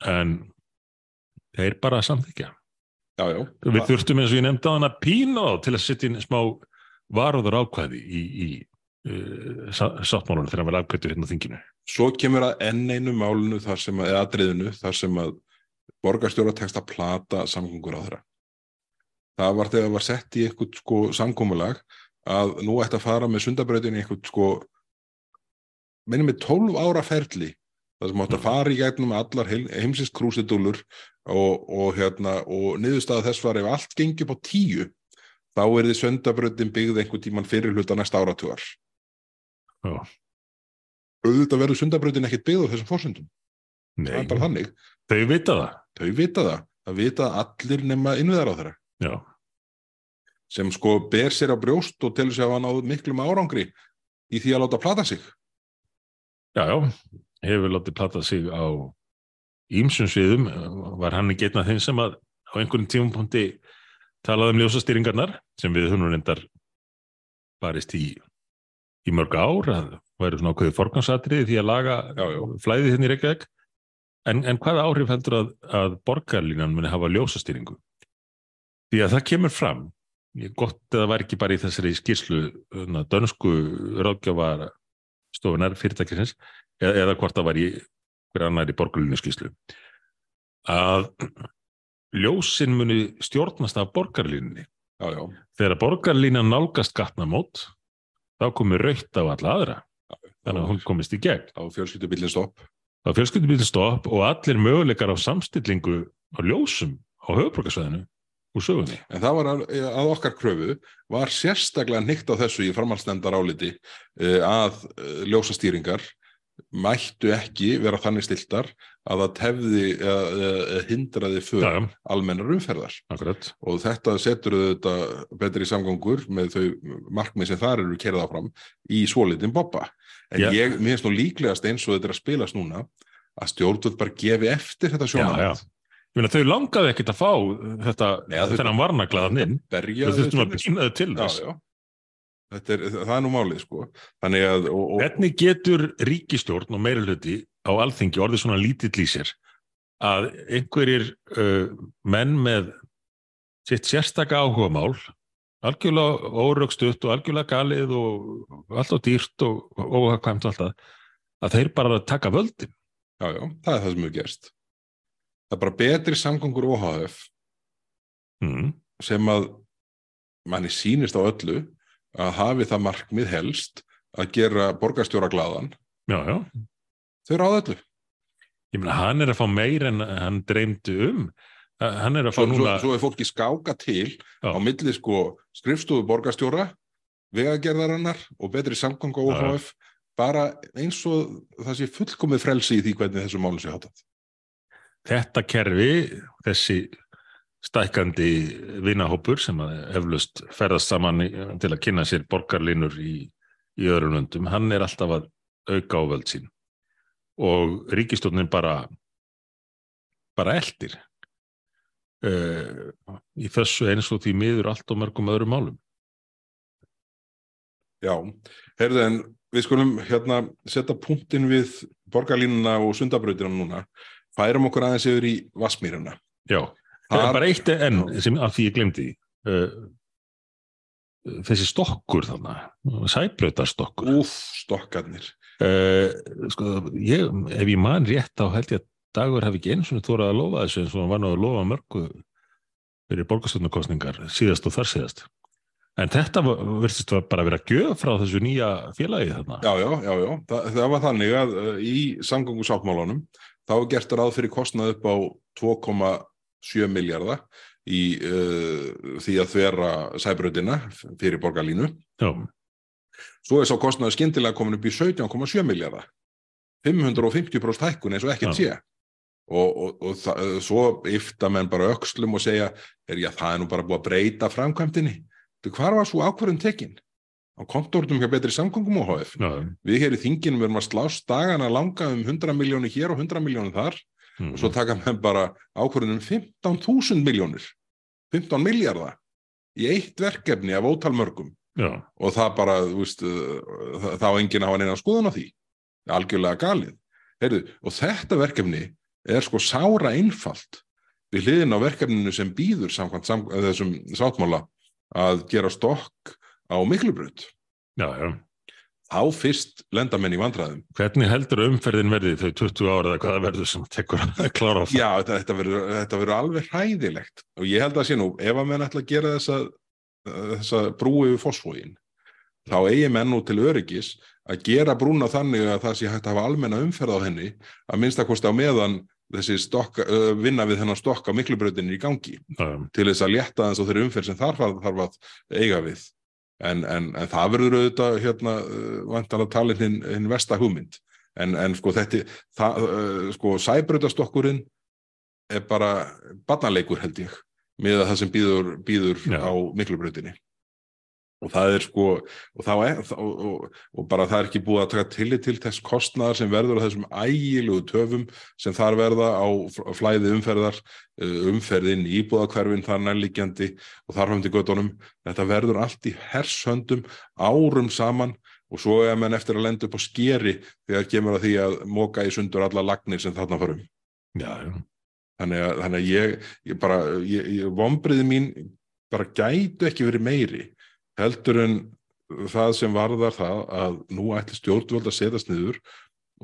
en þeir bara samþykja. já, já. Við þurftum eins og ég nefndi á hana pína þá til að setja inn smá varúður ákvæði í, í uh, sáttmálunum þegar hann var afkvættur hérna á þinginu. svo kemur að enn einu málinu þar sem að, eða atriðinu þar sem að borgarstjóra tekst að plata samgöngur á þeirra það var þegar var sett í eitthvað sko samkómulag að nú ætti að fara með sundabrautin í eitthvað sko minnum með 12 ára ferli það sem átti að fara í gegnum allar heim, heimsins krúsidúlur og, og, hérna, og niðurstaða þess var ef allt gengi upp á tíu þá er þið sundabrautin byggð einhvern tíman fyrir hluta næsta áratugar. Já. auðvitað verður sundabrautin ekkert byggð á þessum fórsöndum það er bara þannig, þau vita það. þau vita það. Það vita allir nema innviðar á þeirra Já, sem sko ber sér á brjóst og telur sér að hann áður miklum árangri í því að láta plata sig. Já, já, hefur látið plata sig á ímsum sviðum, var hann ekki einn af þeim sem að á einhverjum tímapunkti talaði um ljósastýringarnar sem við nú reyndar barist í, í mörg ár að væri svona ákveðið forgansatriði því að laga flæðið hérna í Reykjavík. En, en hvaða áhrif heldur að, að borgarlínan muni hafa ljósastýringu? Því að það kemur fram gott að það væri ekki bara í þessari skýrslu na, dönsku ráðgjafar stofunar fyrirtækisins eða, hvort það var í hver annar í borgarlínu skýrslu að ljósin muni stjórnast af borgarlínunni. Já, já, þegar borgarlínan nálgast gatnamót þá komi raukt á alla aðra. Þannig að hún komist í gegn. Á fjölskyldubillin stopp. Þá fjölskyldubíl stopp og allir möguleikar á samstillingu á ljósum á höfuborgarsvæðinu úr sögunni. En það var að, að okkar kröfu var sérstaklega nýtt á þessu í framhaldsnefndar áliti uh, að uh, ljósastýringar mættu ekki vera þannig stiltar að það tefði uh, hindraði Já, fyrir já, almennar umferðar akkurat og þetta setur þetta betri samgangur með þau markmið sem þar eru kerða áfram í svolitin boppa. En Já. ég, mér finnst nú líklegast eins og þetta er að spilast núna að stjórnvöld bara gefi eftir þetta Já, sjónamætt. já. Ég meina, þau langaði ekkert að fá þetta, Nei, þennan varnaglaðan inn Berja þau þurftum að pína þau til Já, þess já. Þetta er, það er nú málið, sko. Að, og, og, Hvernig getur ríkistjórn og meiri hluti á alþingi orðið svona lítill í sér að einhverjir uh, menn með sitt sérstaka áhugamál algjörlega órögstutt og algjörlega galið og allt og dýrt og óhagkvæmt og allt það að þeir bara taka völdin já, já, það er það sem hefur gerst. Það er bara betri samgangur óháðef mm. sem að manni sýnist á öllu að hafi það markmið helst að gera borgarstjóra já, þau ráða öllu. Ég meina hann er að fá meir en hann dreymdi um. Hann er að fá svo, svo, núna svo er fólki skáka til Já. á milli sko skrifstofu borgarstjóra vegagerðarinnar og betri samgang á. OHF bara eins og það sé fullkomið frelsi í því hvernig þessu málum sé hátað þetta kerfi, þessi stækkandi vinahópur sem að eflust ferðast saman til að kynna sér borgarlinur í, í öðrum löndum, hann er alltaf að auka á völd sín. Og ríkistofnin bara bara eldir uh, í þessu eins og því miður allt og mörgum öðrum málum. Já, heyrðu en við skulum hérna setja punktin við borgarlínuna og sundabrautina núna, færum okkur aðeins yfir í Vassmýruna. Já, það er bara eitt enn sem af því ég glemdi uh, þessi stokkur þannig, sæbrautarstokkur. Úf, stokkarnir. Uh, sko, ég, ef ég man rétt á held ég að dagur hafi ekki eins og þórað að lofa þessu eins og hann var náðu að lofa mörgu fyrir borgarstofnukostningar síðast og þar síðast. En þetta verðist bara að vera gjöf frá þessu nýja félagi þarna. Já, já, já, já. Þa, það var þannig að uh, í samgöngu sáttmálunum þá gert ráð fyrir kostnað upp á 2,7 miljardar í uh, því að þverra sæbröðina fyrir borgarlínu. Já. Svo er sá kostnaðu skindilega komin upp í 17,7 miljardar. 550% hækkun eins og ekkert sé. Og, og, og það, svo yfta menn bara öxlum og segja, er, já, það er nú bara búið að breyta framkvæmdini hvar var svo ákvarðun tekinn? Á kontortum hjá betri samgöngum og HF. Já. Við hér í þinginu verðum að slást dagana langa um 100 miljónir hér og 100 miljónir þar Mm. og svo taka með bara ákvarðun um 15.000 miljónir, 15 miljardar í eitt verkefni af ótalmörgum Já, og það bara, þú veist, uh, þá enginn hafa neina skoðun á því. Algjörlega galið. Heyrðu, og þetta verkefni er sko sára einfalt við hliðin á verkefninu sem býður samkvæmt sam, þessum sáttmála að gera stokk á miklubrut. já, já. Þá fyrst lenda menn í vandræðum. Hvernig heldur umferðin verði þau 20 ára eða hvaða verður sem tekur að klára það? Já, þetta, verður, alveg hræðilegt og ég held að sé nú, ef að menn ætla að gera þessa, þessa brú yfir fósfógin, þá eigi menn nú til öryggis að gera brúna þannig að það sé hægt að hafa almenna umferð á henni að minnstakosti á meðan þessi stokka, vinna við þennan stokk á miklubrautinni í gangi Já, til þess að létta þess á þeirri umferð sem þarf að, þarf að eiga við. En, en, en það verður auðvitað hérna uh, vantalega talin hinn, hinn vesta hugmynd. En, en sko þetta, það, uh, sko sæbrautastokkurinn er bara barnaleikur held ég með það sem býður, býður á miklubrautinni. Og það er sko, og, er, og, og, og bara það er ekki búið að taka tillit til þess kostnaðar sem verður á þessum ægilegu töfum sem þar verða á fl- flæði umferðar, uh, umferðin, íbúðakverfin þar nærliggjandi og þar fram til göttunum. Þetta verður allt í hershöndum árum saman og svo er menn eftir að lenda upp á skeri þegar kemur að því að móka í sundur alla lagnir sem þarna farum. Þannig að, þannig að ég, ég bara, ég, ég, vombriði mín bara gætu ekki verið meiri heldur en það sem varðar það að nú ætli stjórnvöld að setjast niður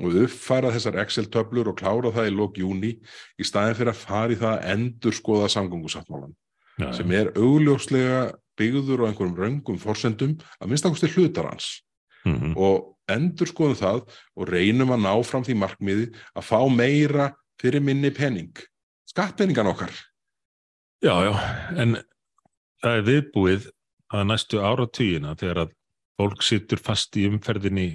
og uppfæra þessar Excel-töflur og klára það í lók júni í staðin fyrir að fara í það að endur skoða samgöngusáttmálan já, sem er augljóslega byggður á einhverjum röngum forsendum að minnstakosti hlutar hans. Mhm. og endur skoðum það og reynum að ná fram því markmiði að fá meira fyrir minni penning skattpenningan okkar. Já, já, en það er viðbúið að næstu áratugina þegar að fólk situr fast í umferðinni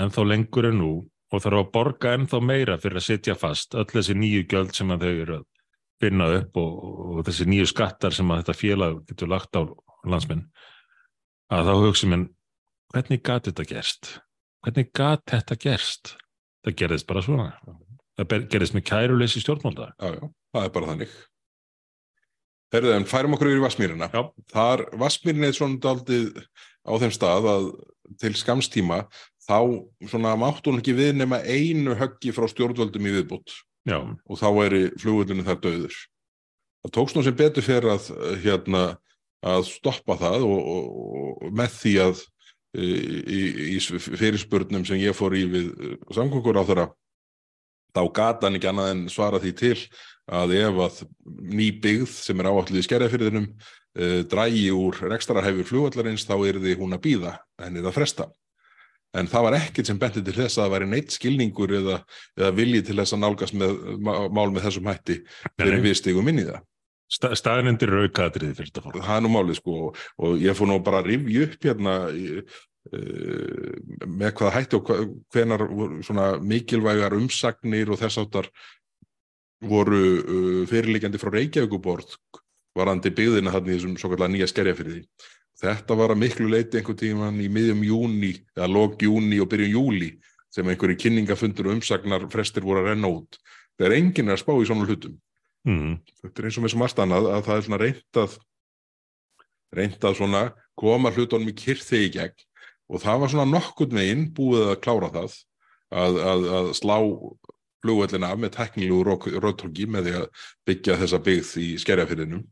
ennþá lengur en nú og þarf að borga ennþá meira fyrir að sitja fast öll þessi nýju gjöld sem að þau eru að finna upp og, og þessi nýju skattar sem að þetta félag getur lagt á landsmenn að þá hugsa menn hvernig gat þetta gerst? Hvernig gat þetta gerst? Það gerðist bara svona. Það gerðist með kæruleysi stjórnmálda. já, já, það er bara þannig Herðu, en færum okkur yfir í Vassmýrina Já. þar Vassmýrin er svona daldið á þeim stað að til skamstíma þá svona mátt hún ekki við nema einu höggi frá stjórnvöldum í viðbútt Já, og þá væri flugullinu þar döður. Það tókst nú sem betur fyrir að, hérna, að stoppa það og, og, og með því að í, í, í fyrirspurnum sem ég fór í við samgöngur á þeirra þá gata hann ekki annað en svara því til að ef að ný byggð sem er áalluð í skerjafyrðinum uh, drægi úr rekstrarhæfi flugvallarins þá er því hún að býða henni að fresta. En það var ekkert sem benti til þess að það væri neitt skilningur eða, eða vilji til þess að nálgast með, mál með þessum hætti fyrir við stigum inn í það. Sta, staðnendir raukaðriði fyrir þetta fólk. Það er nú málið sko og, og ég fór nú bara að rifja upp hérna uh, með hvaða hætti og hvenar mikilvægar umsagnir og þess áttar voru uh, fyrirliggjandi frá Reykjavíkuborð varandi byggðina þarna í þessum svo kallar nýja skerjafyrði. Þetta var að miklu leiti einhvern tíman í miðjum júni eða lók júni og byrjun júli sem einhverju kynningafundur og umsagnar frestir voru að renna út. Það er enginn að spá í svona hlutum. mm, þetta er eins og með sem margt annað að það er svona reynt að reynt að svona koma hlutunum í kyrþi í gegn og það var svona nokkurn veginn búið að klára það að, að, að slá flugvöllina af með teknílu róttorki með því að byggja þessa byggð í skerjafyrðinum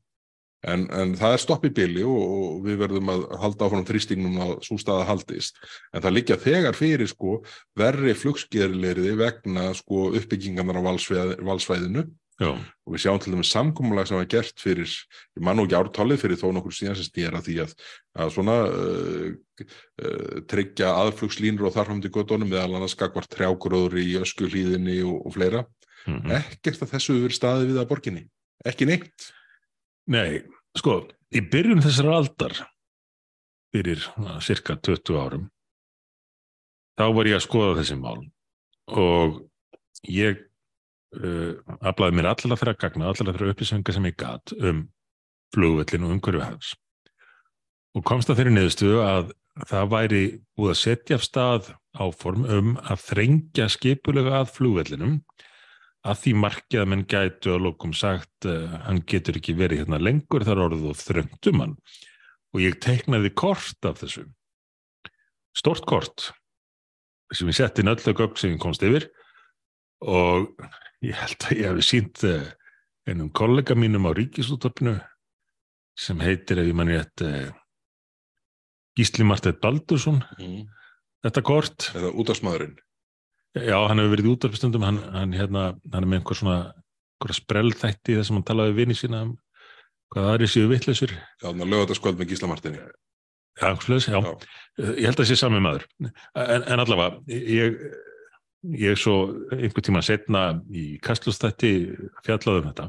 en, en það er stopp í bili og, við verðum að halda áfram þrýstingnum að svo staða haldist. En það líka þegar fyrir sko verri flugsgerðleiriði vegna sko uppbyggingarnar á valsvæðinu já, og við sjáum til dæmis samkomulag sem var gert fyrir, ég man nú ekki ártalið fyrir þó nokkur síðan sem stýra því að, að svona uh, uh, tryggja aðflugslínur og þarfum til göttunum meðal annars skakvart trjágróður í öskulíðinni og, og fleira. Mm, ekkert að þessu verið staði við að borginni. Ekki neitt. Nei, sko, í byrjun þessar aldar fyrir uh, cirka 20 árum þá var ég að skoða þessi mál. Og ég uh, aflaði mér allar að að gagna, allar að fyrir upplýsingar sem ég gat um flugvöllin og umhverju hans. Og komst að þeirri niðurstuðu að það væri búið að setja af stað áform um að þrengja skipulega að flugvellinum að því markið að menn gætu að lókum sagt uh, hann getur ekki verið hérna lengur þar orðið og þröngtum hann. Og ég teiknaði kort af þessu. Stort kort sem ég sett inn öllu gögn sem ég komst yfir og ég held að ég hefði sínt uh, einum kollega mínum á ríkisúttorpinu sem heitir ef ég manni rétt uh, Gísli Marteit Baldursson mm. þetta kort eða útastmaðurinn Já, hann hefur verið í útvarpstundum, hann, hann, hérna, hann er með einhver svona sprellþætti þar sem hann talaði við vini sína um hvað aðri séu vittlausur. Já, þannig að lögða þetta skvöld með Gísla Martini. Já, slöðs, já. Já. Ég held að það sé sami maður. En, en allavega, ég, ég svo einhver tíma setna í kastlustætti fjallaðum þetta.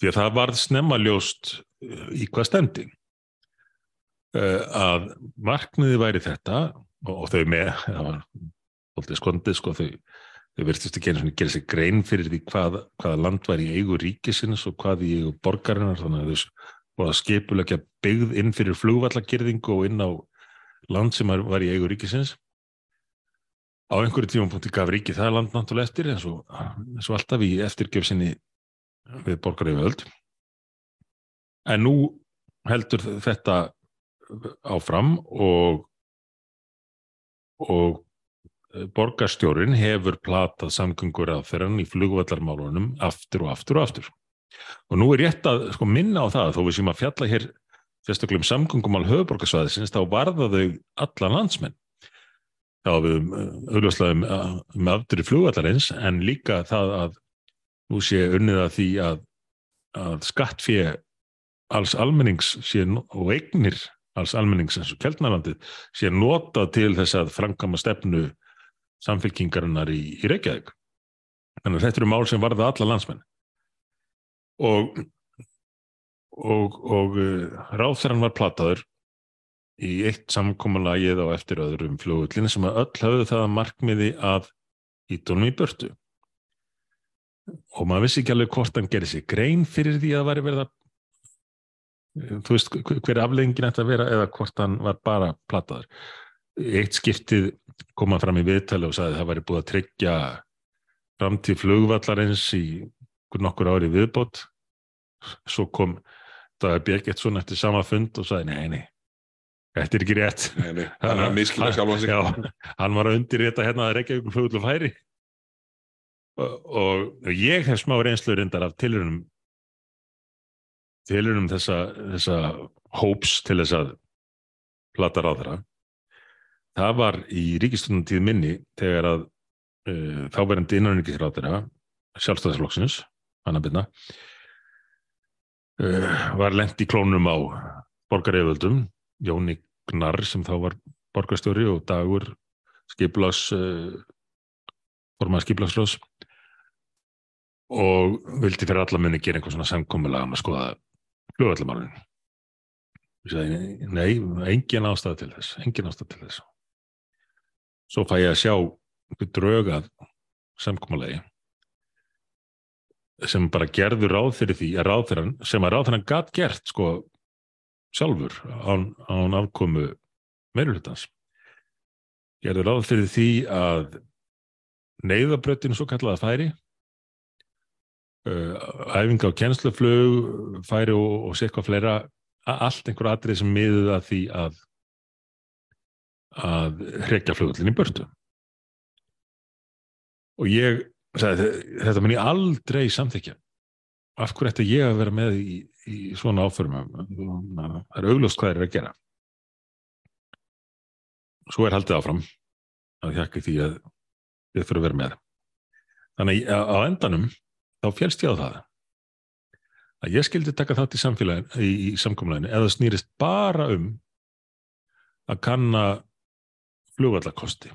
Því að það varð snemma ljóst í hvað stemdi. Að markniði væri þetta og, þau með, það var svolítið skondið sko þau, þau verðist ekki svona gera sér grein fyrir því hvað, hvaða land var í eigu ríkisins og hvað í eigu borgarinnar þannig að þau var að skipulegja byggð inn fyrir flugvallagirðingu og inn á land sem var í eigu ríkisins á einhverju tímapunkti gaf ríki það land náttúrulega eftir eins og, eins og alltaf í eftirgjöfsinni við borgarið völd en nú heldur þetta áfram og og borgarstjórin hefur platað samgöngur að ferðan í flugvallarmálunum aftur og aftur og aftur. Og nú er rétt að sko, minna á það, þó við sem að fjalla hér sérstaklega um samgöngumál höfuborgarsvæðisins, þá varða þau allan landsmenn. Þá við auðvitað um, um aftur í flugvallarins, en líka það að nú sé unnið að því að, að skattfið alls almennings sé, og eignir alls almennings eins og Kjeldnalandið sé notað til þess að framkama stefnu samfélkingarinnar í, í Reykjavík. Þannig að þetta eru mál sem varða alla landsmenn. Og, og, og uh, ráþæran var plataður í eitt samkomalagið á eftir öðrum flugullin sem að öll hafðu það að markmiði að ídónum í börtu. Og maður vissi ekki alveg hvort hann gerði sig grein fyrir því að væri verið að þú veist hver afleggingin ætti að vera eða hvort hann var bara plataður. Eitt skiptið koma fram í viðtali og sagði að það væri búið að tryggja framtíð flugvallarins í nokkur ári viðbót svo kom það er bjegget svona eftir sama fund og sagði nei, nei, þetta er ekki rétt. Nei, nei, hann er að miskila sjálfa sig. Já, hann var undir þetta hérna að flugvall og færi. Og, og ég hef smá reynslu reyndar af tilurinnum tilurinnum þessa, þessa hóps til þess að plata ráðara það var í ríkistunum tíð minni þegar að uh, þáverandi innanríkisráðara sjálfstæðisflokksins, hann að byrna uh, var lent í klónum á borgareiföldum, Jóni Gnarr sem þá var borgarstjóri og dagur skiplags uh, formað skiplagsrós og vildi fyrir alla munni gera einhvern svona samkomulega um að skoða flugvallamálun nei, engin ástæð til þess engin ástæð til þess. Svo fæ ég að sjá drögað samkommulegi sem bara gerður ráð fyrir því að ráðferðan, sem að ráðferðan gatt gert sko sjálfur án, án afkomu meirulitans gerður ráð fyrir því að neyðabröttinu svo kallaða færi uh, æfinga á kjensluflug, færi og, og sé eitthvað fleira, allt einhver atrið sem miðuð að því að að hrekja flugullin í börtu. Og ég sagði, þetta mun ég aldrei samþykja. Af hverju ætti ég að vera með í, í svona áförum? Það er augljóst hvað þeir eru að gera. Svo er haldið áfram að hjakka því að við fyrir að vera með. Þannig að á endanum þá fjálst ég á það að ég skildi taka þátt í samfélagin, í, í samkomleginu eða snýrist bara um að kanna flugvallakosti.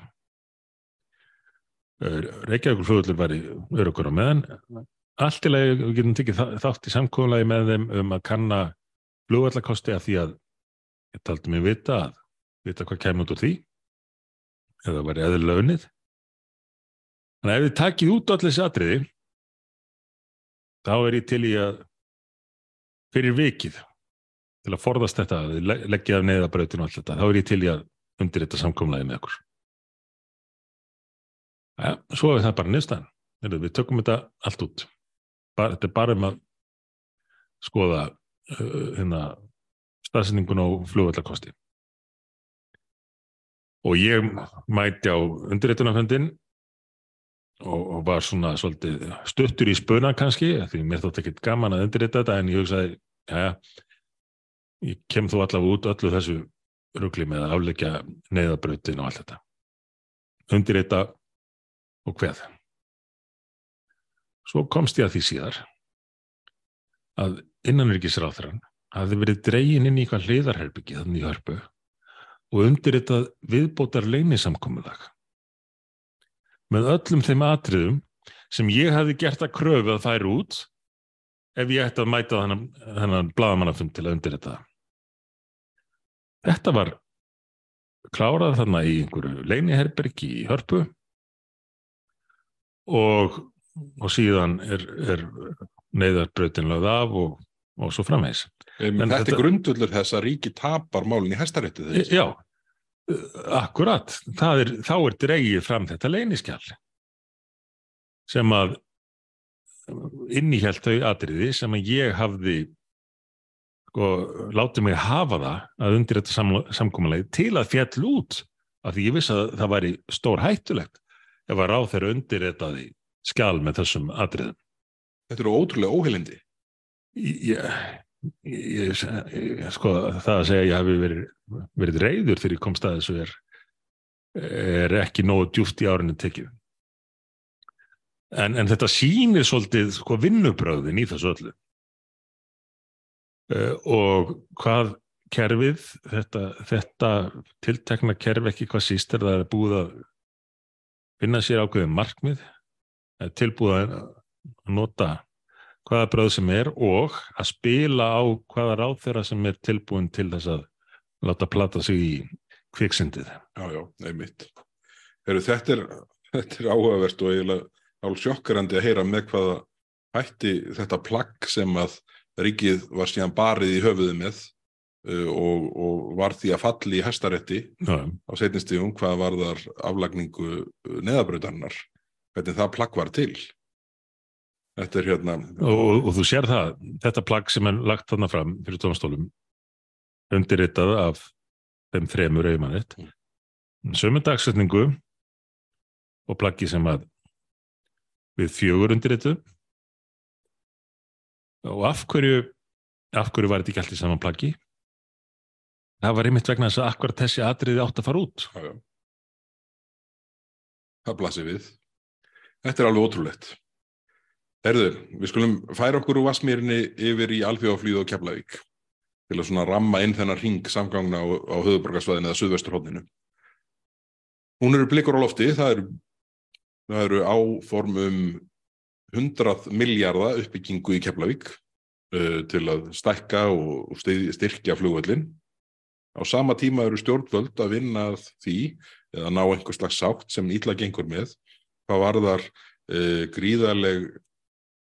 Reykjavíkur flugvallur væri örugur á meðan. Allt í lagi við getum tekið þátt í samkomlegi með þeim um að kanna flugvallakosti af því að ég taldi mig vita að vita hvað kemur út úr því eða væri eðlilega unnið. Þannig að ef þið takið út allir þessi atriði þá er ég til í að fyrir vikið til að forðast þetta, leggja af neyðabrautinu og allt þetta, þá er ég til í að undir þetta samkomlaði með okkur. Ja, svo er það bara nýrstæðan. Við tökum þetta allt út. Bara, þetta er bara um að skoða uh, hérna, staðsendingun á flugvallakosti. Og ég mæti á undirreitunarföndin og, og var svona svolítið stuttur í spuna kannski, því mér þótt ekkert gaman að undirreita þetta, en ég hugsaði, já, ég kem þú allavega út öllu þessu rugli með að afleggja neyðabrautin og allt þetta. Undirreita og hveð. Svo komst ég að því síðar að innanryggisráþrann hafði verið dregin inn í eitthvað hliðarherbyggi þannig í hörpu og undirritað viðbótar leynisamkomulag með öllum þeim atriðum sem ég hafði gert að kröfu að færa út ef ég ætti að mæta þennan blaðamannafund til að undirrita það. Þetta var klárað þarna í einhverju leyniherbergi í hörpu og, og síðan er, er neyðarbrautin lögð af og, og svo framvegs. En þetta, þetta- er grundullur þess að ríki tapar málinn í hæstarétti þegar. Já, akkurat. Er, þá er dreigið fram þetta leyniskjál sem að innihjalt þau atriði sem að ég hafði sko, látið mig hafa það að undir þetta sam, samkomalegi til að fjall út af því ég vissi að það væri stór hættulegt ef að ráð þeirra undir þetta skjál með þessum atriðum. Þetta eru ótrúlega óheilindi. Ég, ég, ég, sko, það að segja að ég hafi verið, verið reyður þegar ég komst að þessu er, er ekki nógu djúft í árinu tekið. En, en þetta sýnir svolítið sko, vinnubröðin í þessu öllu. Uh, og hvað kerfið, þetta, þetta tiltekna kerfi ekki hvað síst er það er búið að finna sér ákveðin markmið, tilbúið að nota hvaða bröð sem er og að spila á hvaða ráð þeirra sem er tilbúin til þess að láta plata sig í kviksindið. Já, já, einmitt. Heru, þetta, er, þetta er áhugavert og eiginlega álf sjokkarandi að heyra með hvaða hætti þetta plagg sem að ríkið var síðan barið í höfuðu með uh, og, og var því að falli í hæstarétti Já, á setnistífum hvað var þar aflagningu neðabrautarnar, hvernig það plagg var til. Þetta er hérna, og, og, og þú sér það, þetta plagg sem er lagt þarna fram fyrir tónstólum undirritað af þeim þremur auðmannit sömu dagsetningu og plaggi sem að við fjögur undirritu og af hverju af hverju var þetta ekki allt í saman plaggi það var einmitt vegna þess að akkurat þessi atriði átt að fara út já, já. það blasir við. Þetta er alveg ótrúlegt. Herðu, við skulum færa okkur úr Vassmýrinni yfir í Alþjóðaflýð og Keflavík til að svona ramma inn þennan ring samgangna á, á höfuborgarsvæðinu eða suðvesturhóðninu. Hún eru blikur á lofti, það eru, það eru áform um 100 miljarda uppbyggingu í Keflavík uh, til að stækka og styrkja flugvöllin. Á sama tíma eru stjórnvöld að vinna því eða ná einhver slags sátt sem illa gengur með hvað varðar uh, gríðarleg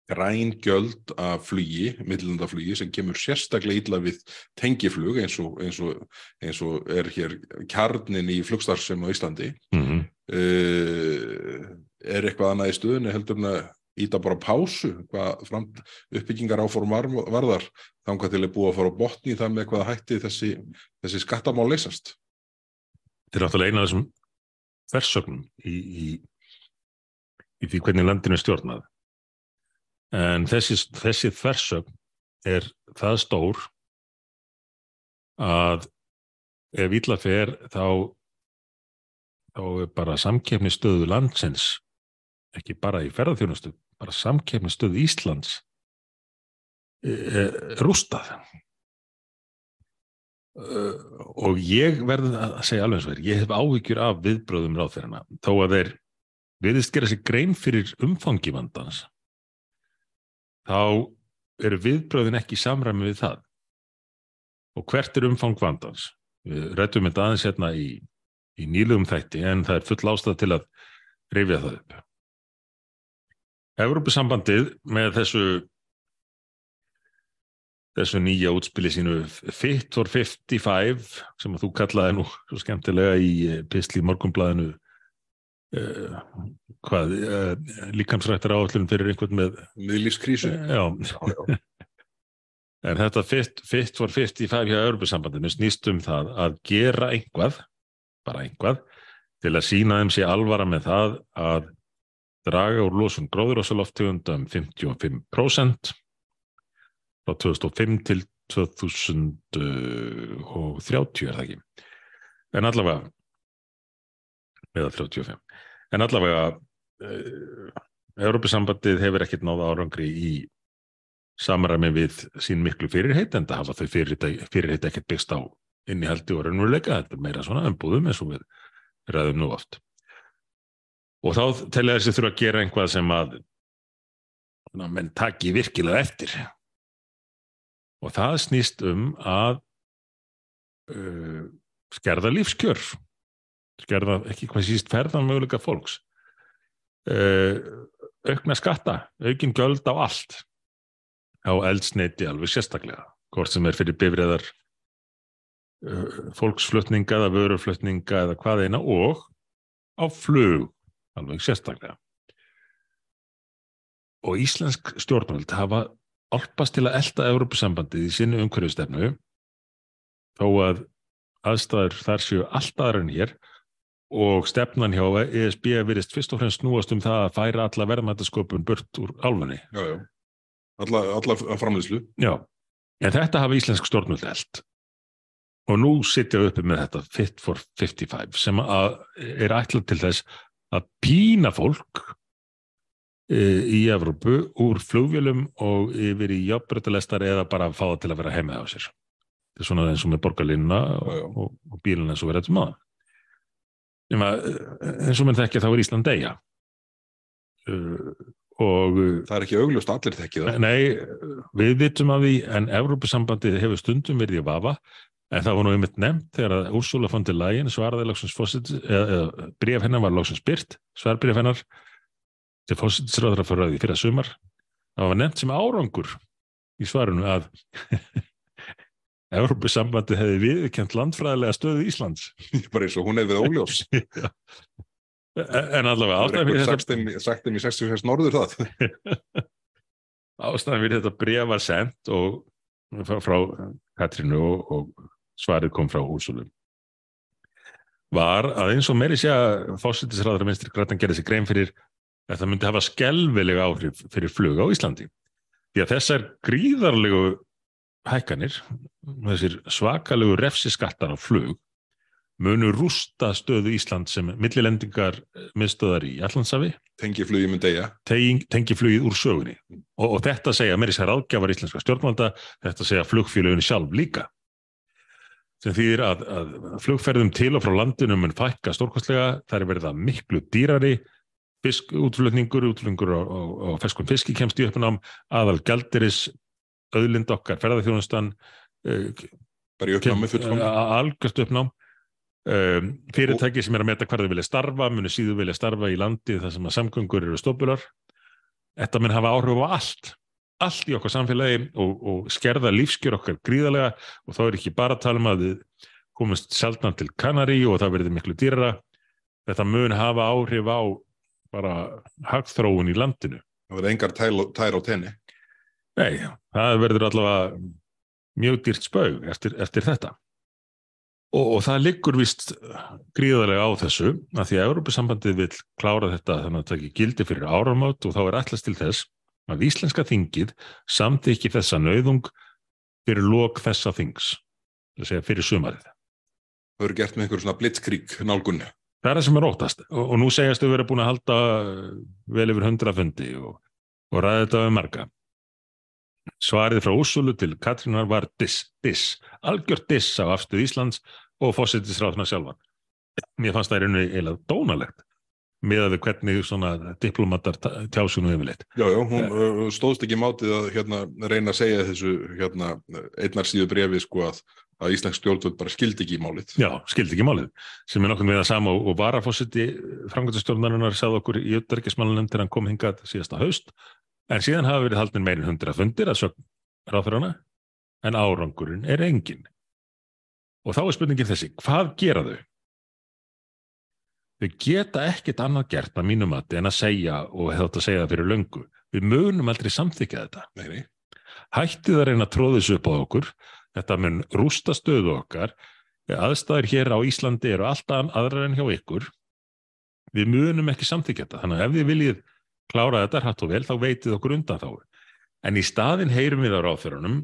græn gjöld af flugi, millinandaflugi sem kemur sérstaklega illa við tengiflug eins og, eins og, eins og er hér kjarnin í flugstarfsem á Íslandi mm -hmm. uh, er eitthvað annað í stöðunni heldur en að íta bara pásu hvað fram, uppbyggingar áform var, varðar þangað til er búið að fara á botni í það með hvað hætti þessi, þessi skattamál leysast. Þetta er náttúrulega eina af þessum versögnum í, í, í því hvernig landinu er stjórnað. En þessi, þessi þversögn er það stór að ef illa fer þá, þá er bara samkefnistöðu landsins, ekki bara í ferðarþjónustu, bara samkefnistöðu Íslands e, e, rústað. Uh, og ég verði að segja alveg eins og þér, ég hef áhyggjur af viðbröðum ráðferðina, þó að þeir viðist gera sér grein fyrir umfangi vandans þá eru viðbröðin ekki samræmi við það. Og hvert er umfang vandans? Við rættum þetta aðeins hérna í, í nýlugum þætti en það er full ástæð til að reyfja það upp. Európusambandið með þessu þessu nýja útspili sínu Fit for 55 sem að þú kallaði nú svo skemmtilega í eh, Pistli morgumblæðinu hvað uh, líkamsrættar áallun fyrir einhvern með miðlífskrísu? Já, já. en þetta Fit, fit for 55 hjá Európusambandinu snýst um það að gera einhvað bara einhvað til að sína þeim sé alvara með það að draga úr lósun gróðurásaloftegunda um 55% frá 2005 til 2030 er það ekki? En allavega eða 35 en allavega uh, Európusambandið hefur ekkert náða árangri í samræmi við sín miklu fyrirheit en það hafa þau fyrirheit ekkert byggst á innihaldi og raunveruleika. Þetta er meira svona umbúðum eins og við ræðum nú oft. Og þá telja þessi þurfa að gera einhvað sem að menn taki virkilega eftir. Og það snýst um að uh, skerða lífskjör skerða ekki hvað síst ferðan möguleika fólks. Uh, aukna skatta aukin göld á allt. Á eldsneiti alveg sérstaklega hvort sem er fyrir bifriðar uh, fólksflutninga eða vöruflutninga eða hvað eina og á flug alveg sérstaklega. Og Íslensk stjórnvöld hafa álpast til að elda Európusambandið í sinni umhverfustefnu þó að aðstæður þar séu allt aðra en hér og stefnan hjá ESB virðist fyrst og fremst snúast um það að færa alla verðmættasköpun burt úr álfunni. Alla, alla framleyslu. Já, en þetta hafa íslensk stjórnvöld eld og nú sitja uppi með þetta Fit for 55 sem er ætlað til þess að pína fólk Eh, í Evrópu úr flugvélum og yfir í jafnbröðalestar eða bara að fá það til að vera heimið á sér. Þetta er svona eins og með borgarlinna og, og, og bílun eins og verður þetta maður. Eins og með þekkja þá er Ísland degja. Uh, og, það er ekki augljóst allir þekkið það. Nei, við vitum að því en Evrópusambandið hefur stundum verið í vafa en það var nú einmitt nefnt þegar að Úrsula von der Leyen svaraði bref hennar var lóksins byrt, svarbref hennar til fósittisráður að fara að því fyrir að sumar það var nefnt sem árangur í svarunu að Európusambandi hefði viðkjönd landfræðilega stöðu Íslands. Bara eins og hún hefði við óljós. En allavega ástæðan fyrir þetta sagt þeim í 66 norður það. Ástæðan fyrir þetta bref var sendt og frá, Katrínu og, og svarið kom frá húsulum var að eins og meiri sé að fósittisráður að minnstri grætan gerði sig grein fyrir að það myndi hafa skelvilega áhrif fyrir flug á Íslandi. Því að þessar gríðarlegu hækkanir, þessir svakalegu refsiskattar á flug, munu rústa stöðu Ísland sem millilendingar miðstöðar í Allandsafi. Tengi flugið með degja. Tengi flugið úr sögunni. Og, og þetta segja mér í sér ágjafar íslenska stjórnvalda, þetta segja flugfélögunni sjálf líka. Sem þýðir að, að flugferðum til og frá landinum mun fækka stórkostlega, það er verið að miklu dýrari fisk, útflutningur, á feskum fiski kemst í uppnám, aðal gældiris, auðlind okkar, ferðarþjónustan, uh, bara í uppnámi fullkom. Algjörst uppnám. Um, fyrirtæki sem er að meta hvað þau vilja starfa, munu síðu vilja starfa í landi þar sem að samgöngur eru stópular. Þetta mun hafa áhrif á allt, allt í okkar samfélagi og, og skerða lífskjör okkar gríðarlega og þá er ekki bara að tala um að við komumst sjálfna til Kanari og það verður miklu dýrara. Þetta mun hafa áhrif á bara hagþróun í landinu Það verður engar tær á tenni. Nei, það verður allavega mjög dýrt spaug eftir, eftir þetta. Og, og það liggur vist gríðarlega á þessu að því að Európa-sambandið vil klára þetta þannig að það ekki gildi fyrir áramót og þá er allast til þess að Íslenska þingið samt ekki þessa nauðung fyrir lok þessa þings, segja fyrir sumarið. Það verður gert með einhver svona blitzkrík nálgun. Það er það sem er óttast og, og nú segjast þau verið búin að halda vel yfir hundra fundi og, og ræða þetta við marga. Svarið frá Úsulu til Katrínar var diss, diss, algjört diss á afstuð Íslands og fósittisráðna sjálfan. Mér fannst það einu eiginlega dónalegt með að við hvernig svona diplomatar tjásunum yfirleitt. Já, já, hún uh, stóðst ekki mátið að hérna, reyna að segja þessu hérna, einnar síðu brefi sko að, að Íslands stjórnvöld bara skildi ekki í málið. Já, skildi ekki í málið, sem er nokkur með það sama og, varafósiti frangöndastjórnarinnar sagði okkur í uppdörgismálunum til hann kom hingað síðasta haust, en síðan hafa verið haldin meirin hundra fundir að sögn ráðfyrrana, en árangurinn er engin. Og þá er spurningin þessi, hvað gera þau? Þau geta ekkit annað gert að mínum að en að segja og hefði átt að segja það fyrir löngu. Við mögunum aldrei samþykja þetta. Nei, nei. Hættið að reyna að tróða þessu upp á okkur. Þetta mun rústa stöðu okkar. Aðstæður hér á Íslandi eru alltaf aðrar en hjá ykkur. Við mögunum ekki samþykja þetta. Þannig að ef þið viljið klára þetta hrætt og vel þá veitið okkur undan þá. En í staðin heyrum við á ráðfyrunum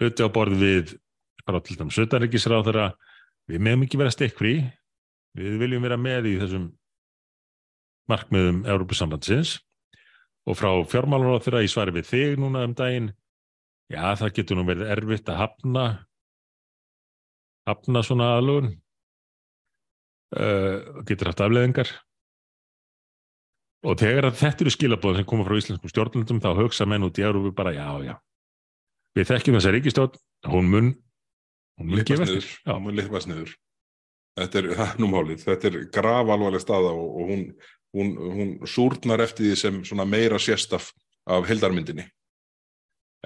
hluti á borð við frá til dæmis sötaríkisráðara við meðum ekki vera stikkfrí Við viljum vera með í þessum markmiðum Európusambandsins og frá fjármálaráð þeirra í svari við þig núna um daginn, já það getur nú verið erfitt að hafna, hafna svona aðlugun, uh, getur haft afleðingar og þegar þetta eru skilabóðin sem koma frá íslenskum stjórnlundum þá hugsa menn út í Európu bara já já, við þekkjum þessa ríkistjórn, hún mun, hún mun gefa eftir. Hún mun liðpast niður. Þetta er, það er nú málið, þetta er grav alvarleg staða og, og hún, hún, hún súrnar eftir því sem svona meira sérstaf af heldarmyndinni.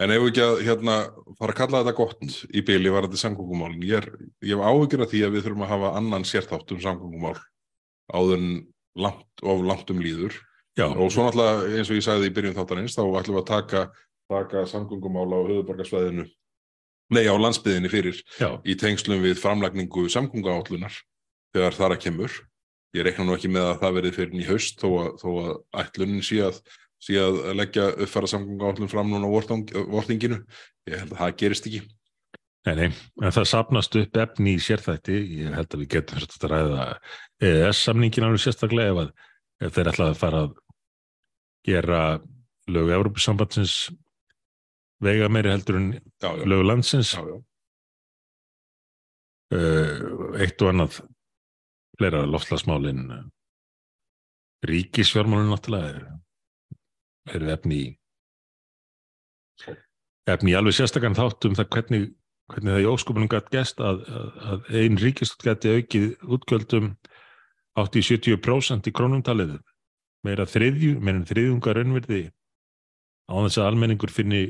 En ef ekki að hérna fara að kalla þetta gott í byli var þetta samgóngumálin, ég, ég hef áhugir af því að við þurfum að hafa annan sérþátt um samgóngumál áður en langt of langt um líður Já. og svo náttúrulega eins og ég sagði í byrjun þáttarins þá ætlum við að taka, taka samgóngumál á höfuborgarsvæðinu nei á landsbyðinni fyrir Já. í tengslum við framlagningu samgönguállunar þegar þar að kemur. Ég reikna nú ekki með að það verið fyrir í haust þó að, þó að ætlunin sé að, sé að leggja uppfæra samgönguállun fram núna á vortinginu. Ég held að það gerist ekki. Nei, nei, en það sapnast upp efni í sérþætti. Ég held að við getum fyrir að ræða EES-samningin alveg sérstaklega ef, að, ef þeir ætlaði að fara að gera lögu Európa-sambandsins vega meiri heldur en Já, já, lögu landsins. já, já. Uh, eitt og annað fleira loftslagsmálin ríkisfjármálin náttúrulega er, eru efni í efni í alveg sérstakann þáttum það hvernig, hvernig það í óskupunum gætt gæst að, að, einn ríkistot gæti aukið útgjöldum átt í 70% í krónumtalið meira þriðju, meira þriðjungar önverði á þess að almenningur finni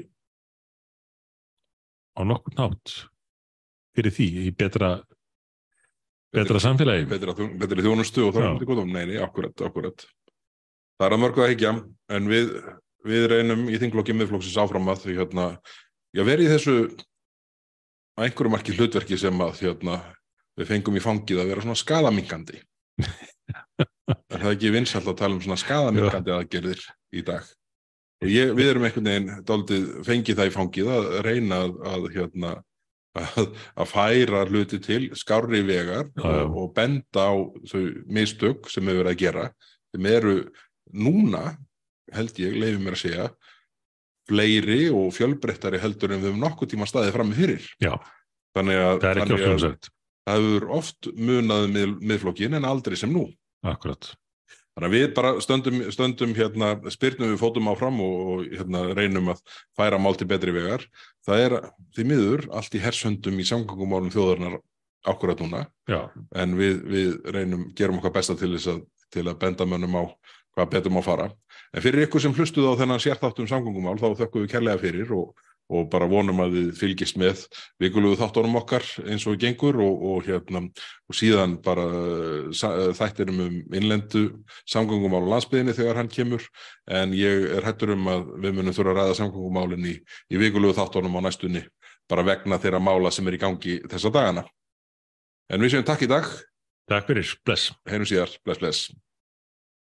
á nokkur nátt fyrir því í betra betra samfélagi. Betra, betri þjónustu og það er góð Nei, nei, akkurat, akkurat. Það er að mörgu að hekja en við, við reynum í þinglokki miðflokksins áfram að því hérna, já verið í þessu að einhverju marki hlutverki sem að hérna, við fengum í fangið að vera svona skadamingandi. er það ekki vinsælt að tala um svona skadamingandi aðgerðir í dag? Ég, við erum einhvern veginn dálítið fengið það í fangið að reyna að, að hérna, að, að færa hluti til skárri vegar Já, já. og, og benda á mistök sem við verið að gera sem eru núna held ég, leiði mér að segja fleiri og fjölbreyttari heldur en við höfum nokkuð tíma staðið fram með fyrir. Já, þannig að, það er ekki þannig oft að umsagt það hefur oft munað mið, miðflokkin en aldrei sem nú. Akkurat. Þannig að við bara stöndum, stöndum hérna, spyrnum við fótum áfram og, og hérna, reynum að færa mál til betri vegar. Það er því miður allt í hersöndum í samgangumálum þjóðarnar akkurat núna, Já, en við, við reynum, gerum okkar besta til þess að, til að benda mönnum á hvað betur má fara. En fyrir ykkur sem hlustuð á þennan sérþáttum samgangumál, þá þökkum við kærlega fyrir og, og bara vonum að við fylgist með vikulegu þáttunum okkar eins og gengur og, og, hérna, og síðan bara uh, þættirum um innlendu samgöngumál á landsbyðinni þegar hann kemur en ég er hættur um að við munum þurfa að ræða samgöngumálinn í, í vikulegu þáttunum á næstunni bara vegna þeirra mála sem er í gangi þessa dagana. En við séum takk í dag. Takk fyrir, bless. Heinum síðar, bless, bless.